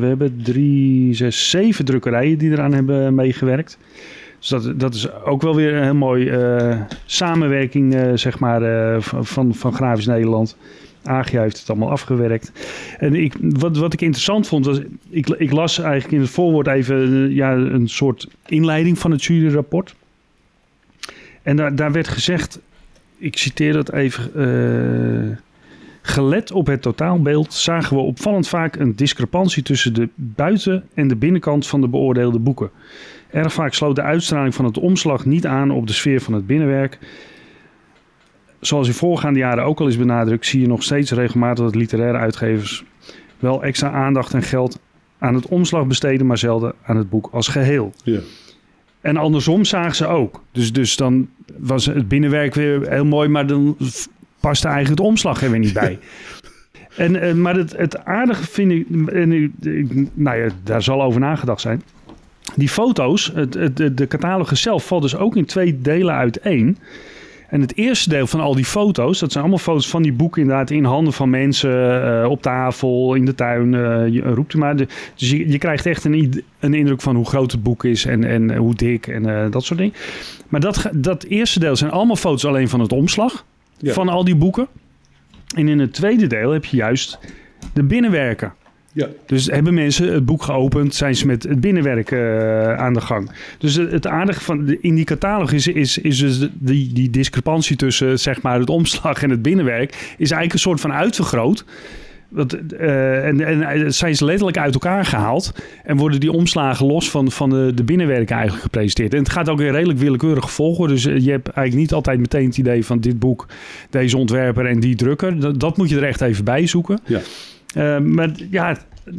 we hebben drie, zes, zeven drukkerijen die eraan hebben meegewerkt. Dus dat, dat is ook wel weer een heel mooi uh, samenwerking, uh, zeg maar, uh, van, van Grafisch Nederland. AGA heeft het allemaal afgewerkt. En ik, wat, wat ik interessant vond, was, ik, ik las eigenlijk in het voorwoord even ja, een soort inleiding van het juryrapport. En daar, daar werd gezegd, ik citeer dat even... Gelet op het totaalbeeld zagen we opvallend vaak een discrepantie tussen de buiten- en de binnenkant van de beoordeelde boeken. Erg vaak sloot de uitstraling van het omslag niet aan op de sfeer van het binnenwerk. Zoals in voorgaande jaren ook al is benadrukt, zie je nog steeds regelmatig dat literaire uitgevers wel extra aandacht en geld aan het omslag besteden, maar zelden aan het boek als geheel. Ja. En andersom zagen ze ook. Dus, dus dan was het binnenwerk weer heel mooi, maar dan paste eigenlijk het omslag er weer niet bij. en, en, maar het, het aardige vind ik, en, nou ja, daar zal over nagedacht zijn. Die foto's, het, het, de, catalogus zelf valt dus ook in twee delen uiteen. En het eerste deel van al die foto's, dat zijn allemaal foto's van die boeken inderdaad in handen van mensen, uh, op tafel, in de tuin, uh, je, roept u maar. De, dus je, je, krijgt echt een, een indruk van hoe groot het boek is en, en hoe dik en uh, dat soort dingen. Maar dat, dat eerste deel zijn allemaal foto's alleen van het omslag ja. van al die boeken. En in het tweede deel heb je juist de binnenwerken. Ja. Dus hebben mensen het boek geopend, zijn ze met het binnenwerk uh, aan de gang. Dus het aardige van de, in die catalogus is, is, is dus die, die discrepantie tussen zeg maar, het omslag en het binnenwerk, is eigenlijk een soort van uitvergroot. Dat, uh, en, en zijn ze letterlijk uit elkaar gehaald. En worden die omslagen los van, van de, de binnenwerken eigenlijk gepresenteerd. En het gaat ook weer redelijk willekeurig volgen. Dus je hebt eigenlijk niet altijd meteen het idee van dit boek, deze ontwerper en die drukker. Dat, dat moet je er echt even bij zoeken. Ja. Uh, maar ja,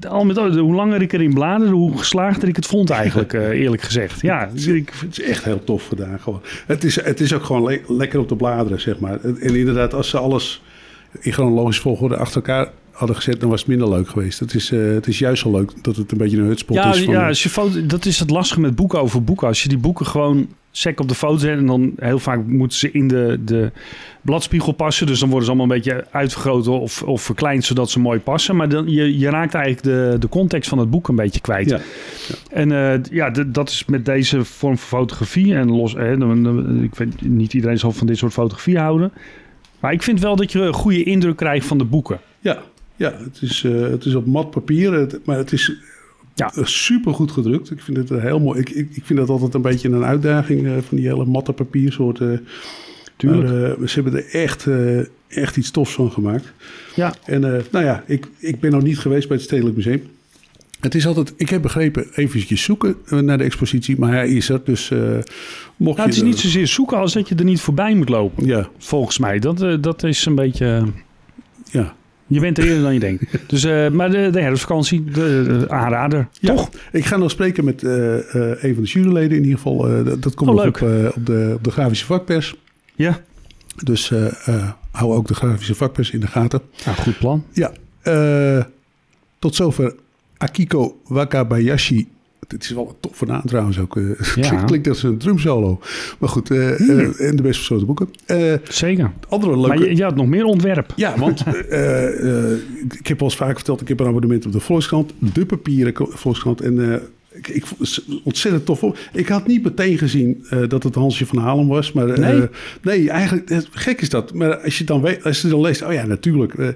al met al, hoe langer ik erin bladerde, hoe geslaagder ik het vond eigenlijk, uh, eerlijk gezegd. Ja, ik, het is echt heel tof gedaan. Gewoon. Het, is, het is ook gewoon le lekker op te bladeren, zeg maar. En inderdaad, als ze alles in chronologisch volgorde achter elkaar hadden gezet, dan was het minder leuk geweest. Het is, uh, het is juist zo leuk dat het een beetje een hutspot ja, is. Van ja, als je foto, dat is het lastige met boeken over boeken. Als je die boeken gewoon sec op de foto zet en dan heel vaak moeten ze in de, de bladspiegel passen. Dus dan worden ze allemaal een beetje uitvergroot of, of verkleind, zodat ze mooi passen. Maar dan, je, je raakt eigenlijk de, de context van het boek een beetje kwijt. Ja. ja. En uh, ja, dat is met deze vorm van fotografie. En los, hè, ik weet niet iedereen zal van dit soort fotografie houden. Maar ik vind wel dat je een goede indruk krijgt van de boeken. Ja, ja, het is, uh, het is op mat papier, het, maar het is Ja. Super goed gedrukt. Ik vind het heel mooi. Ik, ik, ik vind dat altijd een beetje een uitdaging van die hele matte papiersoorten. Tuurlijk. Maar, ze hebben er echt, echt iets tofs van gemaakt. Ja. En nou ja, ik, ik ben nog niet geweest bij het Stedelijk Museum. Het is altijd, ik heb begrepen, eventjes zoeken naar de expositie, maar hij is er. Dus uh, mocht nou, Het is niet zozeer zoeken als dat je er niet voorbij moet lopen. Ja. Volgens mij. Dat, uh, dat is een beetje. Ja. Je bent er eerder dan je denkt. Dus, uh, maar de, de herfstvakantie, de, de aanrader. Ja. Toch? Ik ga nog spreken met een van de juryleden in ieder geval. dat, dat komt oh, nog leuk. op, op, de, op de grafische vakpers. Ja. Dus hou ook de grafische vakpers in de gaten. Nou, goed plan. Ja. tot zover Akiko Wakabayashi. Het is wel een toffe naam trouwens ook. Ja. Klinkt als een drumsolo. Maar goed, uh, uh, en de best verstoten boeken. Uh, Zeker. andere leuke... Maar je, je had nog meer ontwerp. Ja, want ik heb al eens vaak verteld... ik heb een abonnement op de Volkskrant. De papieren Volkskrant. En ik, ik vond het ontzettend tof op. Ik had niet meteen gezien uh, dat het Hansje van Halen was. Maar uh, Nee? nee, eigenlijk gek is dat. Maar als je dan, weet, als je dan leest, oh ja, natuurlijk. Uh, de,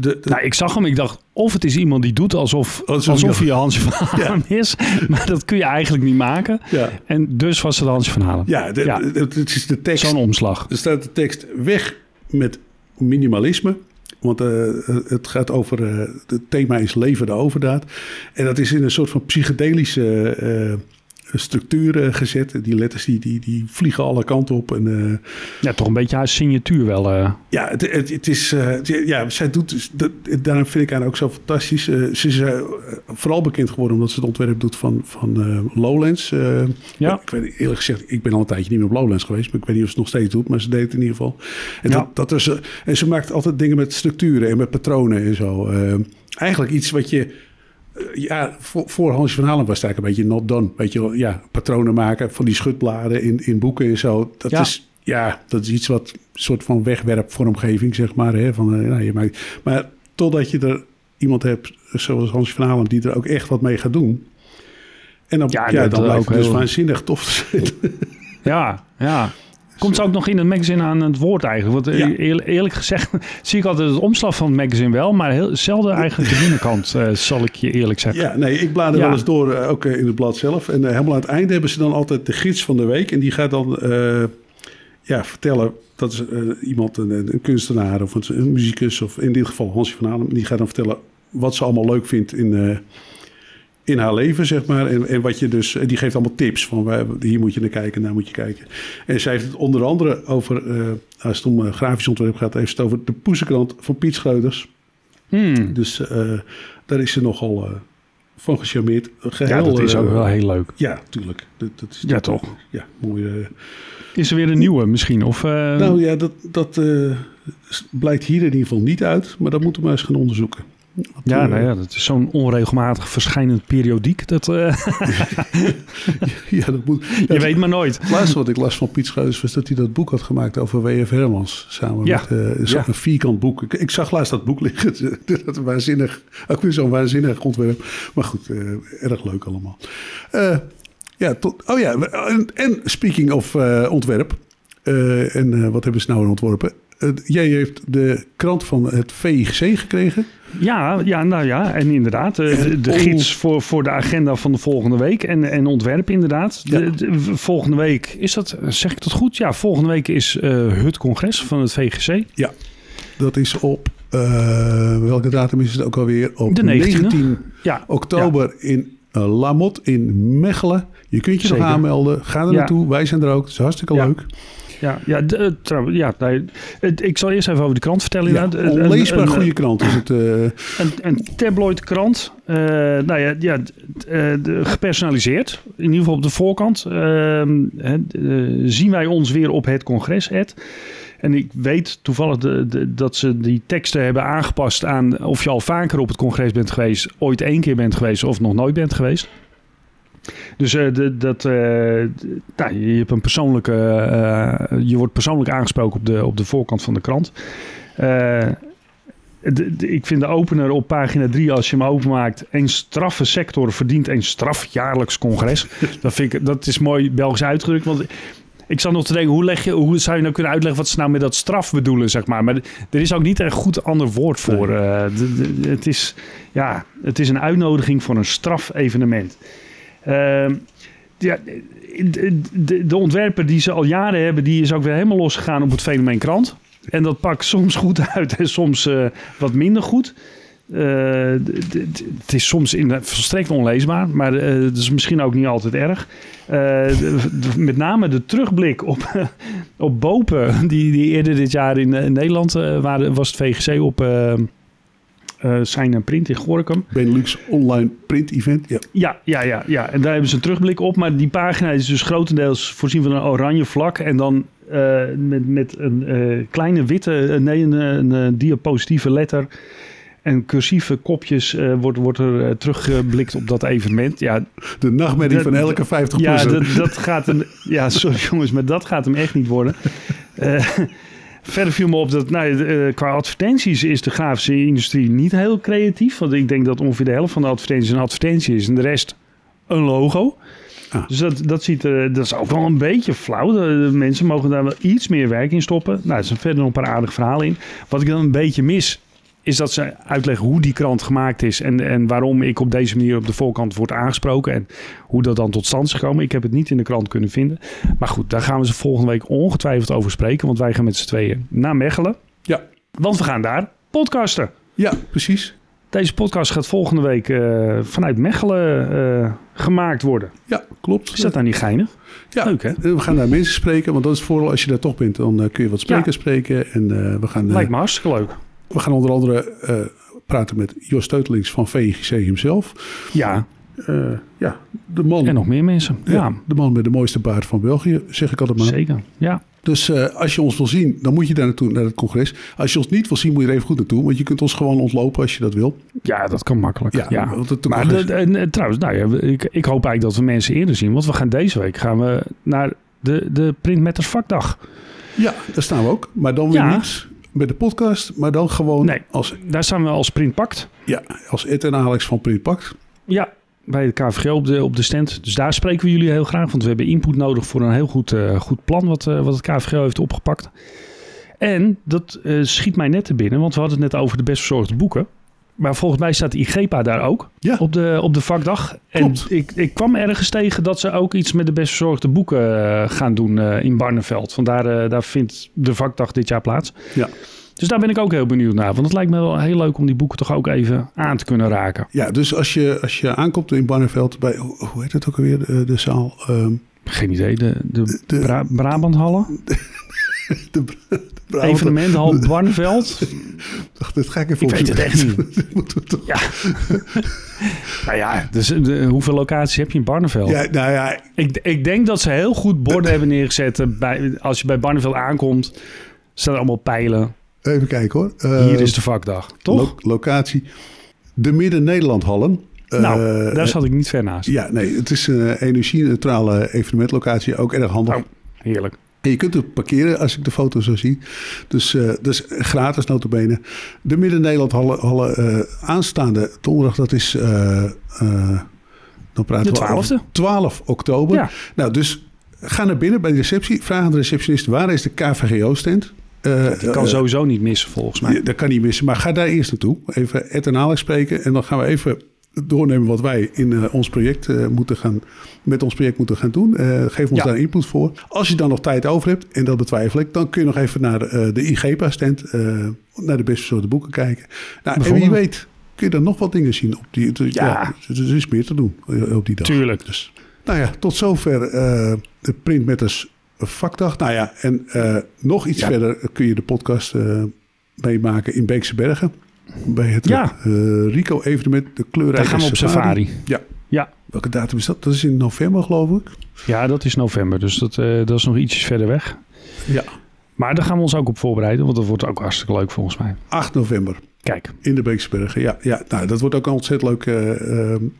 de, Nou, ik zag hem. Ik dacht, of het is iemand die doet alsof, Alsof alsof hij Hansje van Halen is. Maar dat kun je eigenlijk niet maken. ja, En dus was het Hansje van Halen. ja, de, Ja. het is de tekst. Zo'n omslag. Er staat de tekst weg met minimalisme. Want eh, het gaat over. eh, het thema is leven de overdaad. En dat is in een soort van psychedelische eh, structuur eh, gezet. Die letters die, die, die vliegen alle kanten op. En, eh, Ja, toch een beetje haar signatuur wel. eh. ja, het, het, het is. eh, ja, zij doet. dus- dat, daarom vind ik haar ook zo fantastisch. Ze is vooral bekend geworden omdat ze het ontwerp doet van, van Lowlands. Ja. Ik weet eerlijk gezegd, ik ben al een tijdje niet meer op Lowlands geweest. Maar ik weet niet of ze het nog steeds doet. Maar ze deed het in ieder geval. En, Ja. dat, dat is, en ze maakt altijd dingen met structuren en met patronen en zo. Eigenlijk iets wat je. Eh, Ja, voor, voor Hans van Halen was het eigenlijk een beetje not done. Weet je wel, ja, patronen maken van die schutbladen in, in boeken en zo. Dat Ja. is, ja, dat is iets wat een soort van wegwerpvormgeving, zeg maar. Hè, van, eh, nou, je maakt, maar totdat je er iemand hebt, zoals Hans van Halen, die er ook echt wat mee gaat doen. En dan, Ja, dan ook lijkt het dus heel- waanzinnig tof te zijn. Ja, ja. Komt ze ook nog in het magazine aan het woord eigenlijk? Want eh, Ja. eerlijk, eerlijk gezegd zie ik altijd het omslag van het magazine wel, maar heel zelden eigenlijk de binnenkant, eh, zal ik je eerlijk zeggen. Ja, nee, ik blader Ja. wel eens door, eh, ook in het blad zelf. En helemaal aan het einde hebben ze dan altijd de gids van de week. En die gaat dan ja, vertellen, dat is iemand, een, een kunstenaar of een, een muzikus... of in dit geval Hansje van Halen. Die gaat dan vertellen wat ze allemaal leuk vindt in, in haar leven, zeg maar. En, en wat je dus, die geeft allemaal tips van waar, hier moet je naar kijken, daar moet je kijken. En zij heeft het onder andere over, eh, als het om grafisch ontwerp gaat... heeft het over de poesenkrant van Piet Schreuders. Hmm. Dus eh, daar is ze nogal eh, van gecharmeerd. Geheel, Ja, dat is ook wel heel leuk. Ja, tuurlijk. Dat, dat is Ja, toch? Ja, mooi. Is er weer een nieuwe misschien? Of, nou ja, dat, dat blijkt hier in ieder geval niet uit. Maar dat moeten we maar eens gaan onderzoeken. Ja, eh, nou ja, dat is zo'n onregelmatig verschijnend periodiek. Dat, eh, ja, dat moet. je weet maar nooit. Het laatste wat ik las van Piet Schreuders was dat hij dat boek had gemaakt over W.F. Hermans. Samen Ja. met eh, zo'n Ja. vierkant boek. Ik, ik zag laatst dat boek liggen. dat waanzinnig. Ook weer zo'n waanzinnig ontwerp. Maar goed, eh, erg leuk allemaal. Eh, ja, tot, oh ja, en, en speaking of eh, ontwerp. eh, en eh, wat hebben ze nou ontworpen? Jij heeft de krant van het VIGC gekregen. Ja, ja, nou ja, en inderdaad. eh, De, de Oh. gids voor, voor de agenda van de volgende week. En, en ontwerp inderdaad. De, Ja. de- volgende week, is dat, zeg ik dat goed? Ja, volgende week is eh, het congres van het VGC. Dat is op, eh, welke datum is het ook alweer? Op De 19e. 19 Ja, oktober in uh, Lamot in Mechelen. Je kunt je Zeker. nog aanmelden. Ga er Ja. naartoe. Wij zijn er ook. Het is hartstikke Ja. leuk. Ja, ja, de, eh, trouw- ja nee, het- ik zal eerst even over de krant vertellen. Ja. Een- onleesbaar een- goede krant is het. eh, Een, een tabloid krant. eh, nou ja, ja de- gepersonaliseerd. In ieder geval op de voorkant. Ehm, eh, zien wij ons weer op het congres, Ed. En ik weet toevallig de, de- dat ze die teksten hebben aangepast aan of je al vaker op het congres bent geweest, ooit één keer bent geweest of nog nooit bent geweest. Dus eh, de, dat, eh, nou, je, hebt een persoonlijke, eh, je wordt persoonlijk aangesproken op de, op de voorkant van de krant. De- de- ik vind de opener op pagina 3, als je hem openmaakt, een straffe sector verdient een strafjaarlijks congres. dat, vind ik, dat is mooi Belgisch uitgedrukt. Want Ik zat nog te denken, hoe, leg je, hoe zou je nou kunnen uitleggen wat ze nou met dat straf bedoelen, zeg maar. Maar er is ook niet een goed ander woord voor. Het, is, ja, het is een uitnodiging voor een strafevenement. Uh, ja, de, de, ontwerper die ze al jaren hebben, die is ook weer helemaal losgegaan op het fenomeen krant. En dat pakt soms goed uit en soms uh, wat minder goed. Uh, het is soms in, volstrekt onleesbaar, maar uh, het is misschien ook niet altijd erg. Met name de terugblik op, op Bopen, die, die eerder dit jaar in, in Nederland waren, was het VGC op zijn print in Gorkum. Benelux online print event, ja. ja. Ja, ja, ja, En daar hebben ze een terugblik op, maar die pagina is dus grotendeels voorzien van een oranje vlak en dan met, met een kleine witte, nee, een, een, een diapositieve letter en cursieve kopjes uh, wordt, wordt er uh, teruggeblikt op dat evenement. Ja, de nachtmerrie van elke 50 Ja, dat, dat gaat hem. Ja, sorry jongens, maar dat gaat hem echt niet worden. Verder viel me op dat nou, qua advertenties is de grafische industrie niet heel creatief. Want ik denk dat ongeveer de helft van de advertenties een advertentie is en de rest een logo. Ah. Dus dat, dat, ziet er, dat is ook wel een beetje flauw. De, de, mensen mogen daar wel iets meer werk in stoppen. Nou, er zijn verder nog een paar aardige verhalen in. Wat ik dan een beetje mis, is dat ze uitleggen hoe die krant gemaakt is en, en waarom ik op deze manier op de voorkant word aangesproken en hoe dat dan tot stand is gekomen. Ik heb het niet in de krant kunnen vinden. Maar goed, daar gaan we ze volgende week ongetwijfeld over spreken, want wij gaan met z'n tweeën naar Mechelen. Ja. Want we gaan daar podcasten. Ja, precies. Deze podcast gaat volgende week uh, vanuit Mechelen uh, gemaakt worden. Ja, klopt. Is dat nou niet geinig? Ja, Leuk hè? We gaan daar mensen spreken, want dat is vooral als je daar toch bent, dan uh, kun je wat sprekers ja. spreken. En, we gaan, Lijkt me hartstikke leuk. We gaan onder andere uh, praten met Jos Teutelings van VGC hemzelf. Ja. Uh, ja, de man. En nog meer mensen. Ja, ja, De man met de mooiste baard van België, zeg ik altijd maar. Zeker, ja. Dus uh, als je ons wil zien, dan moet je daar naartoe, naar het congres. Als je ons niet wil zien, moet je er even goed naartoe. Want je kunt ons gewoon ontlopen als je dat wil. Ja, dat kan makkelijk. Ja, ja. Het maar de, en, trouwens, nou ja, ik, ik hoop eigenlijk dat we mensen eerder zien. Want we gaan deze week gaan we naar de, de Printmatters vakdag. Ja, daar staan we ook. Maar dan weer ja. Met de podcast, maar dan gewoon nee, als... daar staan we als Printpact. Ja, als Ed en Alex van Printpact. Ja, bij de KVG op de, op de stand. Dus daar spreken we jullie heel graag, want we hebben input nodig voor een heel goed, uh, goed plan wat, uh, wat het KVG heeft opgepakt. En dat uh, schiet mij net te binnen, want we hadden het net over de best verzorgde boeken. Maar volgens mij staat IGEPA daar ook ja. op, de, op de vakdag. Klopt. En ik, ik kwam ergens tegen dat ze ook iets met de best verzorgde boeken uh, gaan doen uh, in Barneveld. Vandaar uh, daar vindt de vakdag dit jaar plaats. Ja. Dus daar ben ik ook heel benieuwd naar. Want het lijkt me wel heel leuk om die boeken toch ook even aan te kunnen raken. Ja, dus als je, als je aankomt in Barneveld bij, hoe heet het ook alweer, de, de zaal? Um, Geen idee, de, de, de Bra Brabanthallen? De, de, Barneveld? Dacht, dat ga ik even Ik weet het echt niet. Moeten we toch... Ja. nou ja, dus de, hoeveel locaties heb je in Barneveld? Ja, nou ja. Ik, ik denk dat ze heel goed borden hebben neergezet. Bij, als je bij Barneveld aankomt, staan er allemaal pijlen. Even kijken hoor. Uh, Hier is de vakdag, toch? Lo locatie. De Midden-Nederland-hallen. Nou, uh, daar zat ik niet ver naast. Ja, nee, het is een energie-neutrale evenementlocatie. Ook erg handig. Oh, heerlijk. En je kunt er parkeren als ik de foto zo zie. Dus uh, dat is gratis notabene. De Midden-Nederland hallen, hallen aanstaande donderdag, dat is... dan praten de 12e. We 12 oktober. Ja. Nou, dus ga naar binnen bij de receptie. Vraag aan de receptionist, waar is de KVGO-stand? Uh, die kan uh, sowieso niet missen, volgens mij. Ja, dat kan niet missen, maar ga daar eerst naartoe. Even Ed en Alex spreken. En dan gaan we even doornemen wat wij in uh, ons project moeten gaan, met ons project moeten gaan doen. geef ons ja. daar input voor. Als je dan nog tijd over hebt, en dat betwijfel ik, dan kun je nog even naar de IGPA-stand, naar de best verzorgde boeken kijken. Nou, en wie weet kun je dan nog wat dingen zien op die. Ja, ja er is meer te doen op die dag. Tuurlijk. Dus, nou ja, tot zover de printmetters vakdag. Nou ja, en uh, nog iets ja. verder kun je de podcast uh, meemaken in Beekse Bergen. Bij het ja. uh, Rico-evenement, de kleurrijke Daar gaan we op safari. safari. Ja. ja. Welke datum is dat? Dat is in november, geloof ik. Ja, dat is november. Dus dat, dat is nog ietsjes verder weg. Ja. Maar daar gaan we ons ook op voorbereiden. Want dat wordt ook hartstikke leuk volgens mij. 8 november. Kijk. In de Beekse Bergen. Ja, ja. Nou, dat wordt ook een ontzettend leuk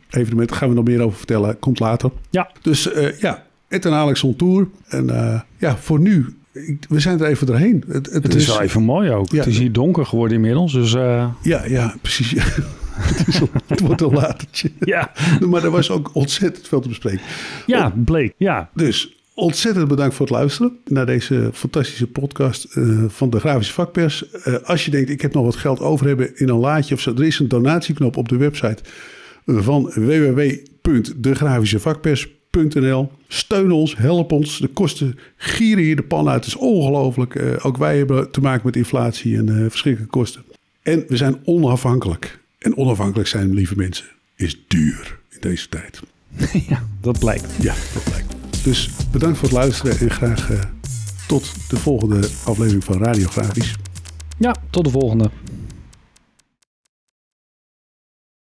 evenement. Daar gaan we nog meer over vertellen. Komt later. Ja. Dus ja, Ed en Alex on tour. En ja, voor nu, we zijn er even doorheen. Het, het, het is, is, wel even mooi ook. Ja, het is hier donker geworden inmiddels. Dus, uh... Ja, ja, precies. het, is, het, wordt een latertje. Ja. maar er was ook ontzettend veel te bespreken. Ja, bleek. Ja. Dus ontzettend bedankt voor het luisteren naar deze fantastische podcast uh, van de Grafische Vakpers. Uh, als je denkt, ik heb nog wat geld over hebben in een laadje of zo. Er is een donatieknop op de website van www.degrafischevakpers.nl. Steun ons, help ons. De kosten gieren hier de pan uit. Het is ongelooflijk. Uh, ook wij hebben te maken met inflatie en verschrikkelijke kosten. En we zijn onafhankelijk. En onafhankelijk zijn, lieve mensen, is duur in deze tijd. ja, dat blijkt. Ja, dat blijkt. Dus bedankt voor het luisteren en graag uh, tot de volgende aflevering van Radiografisch. Ja, tot de volgende.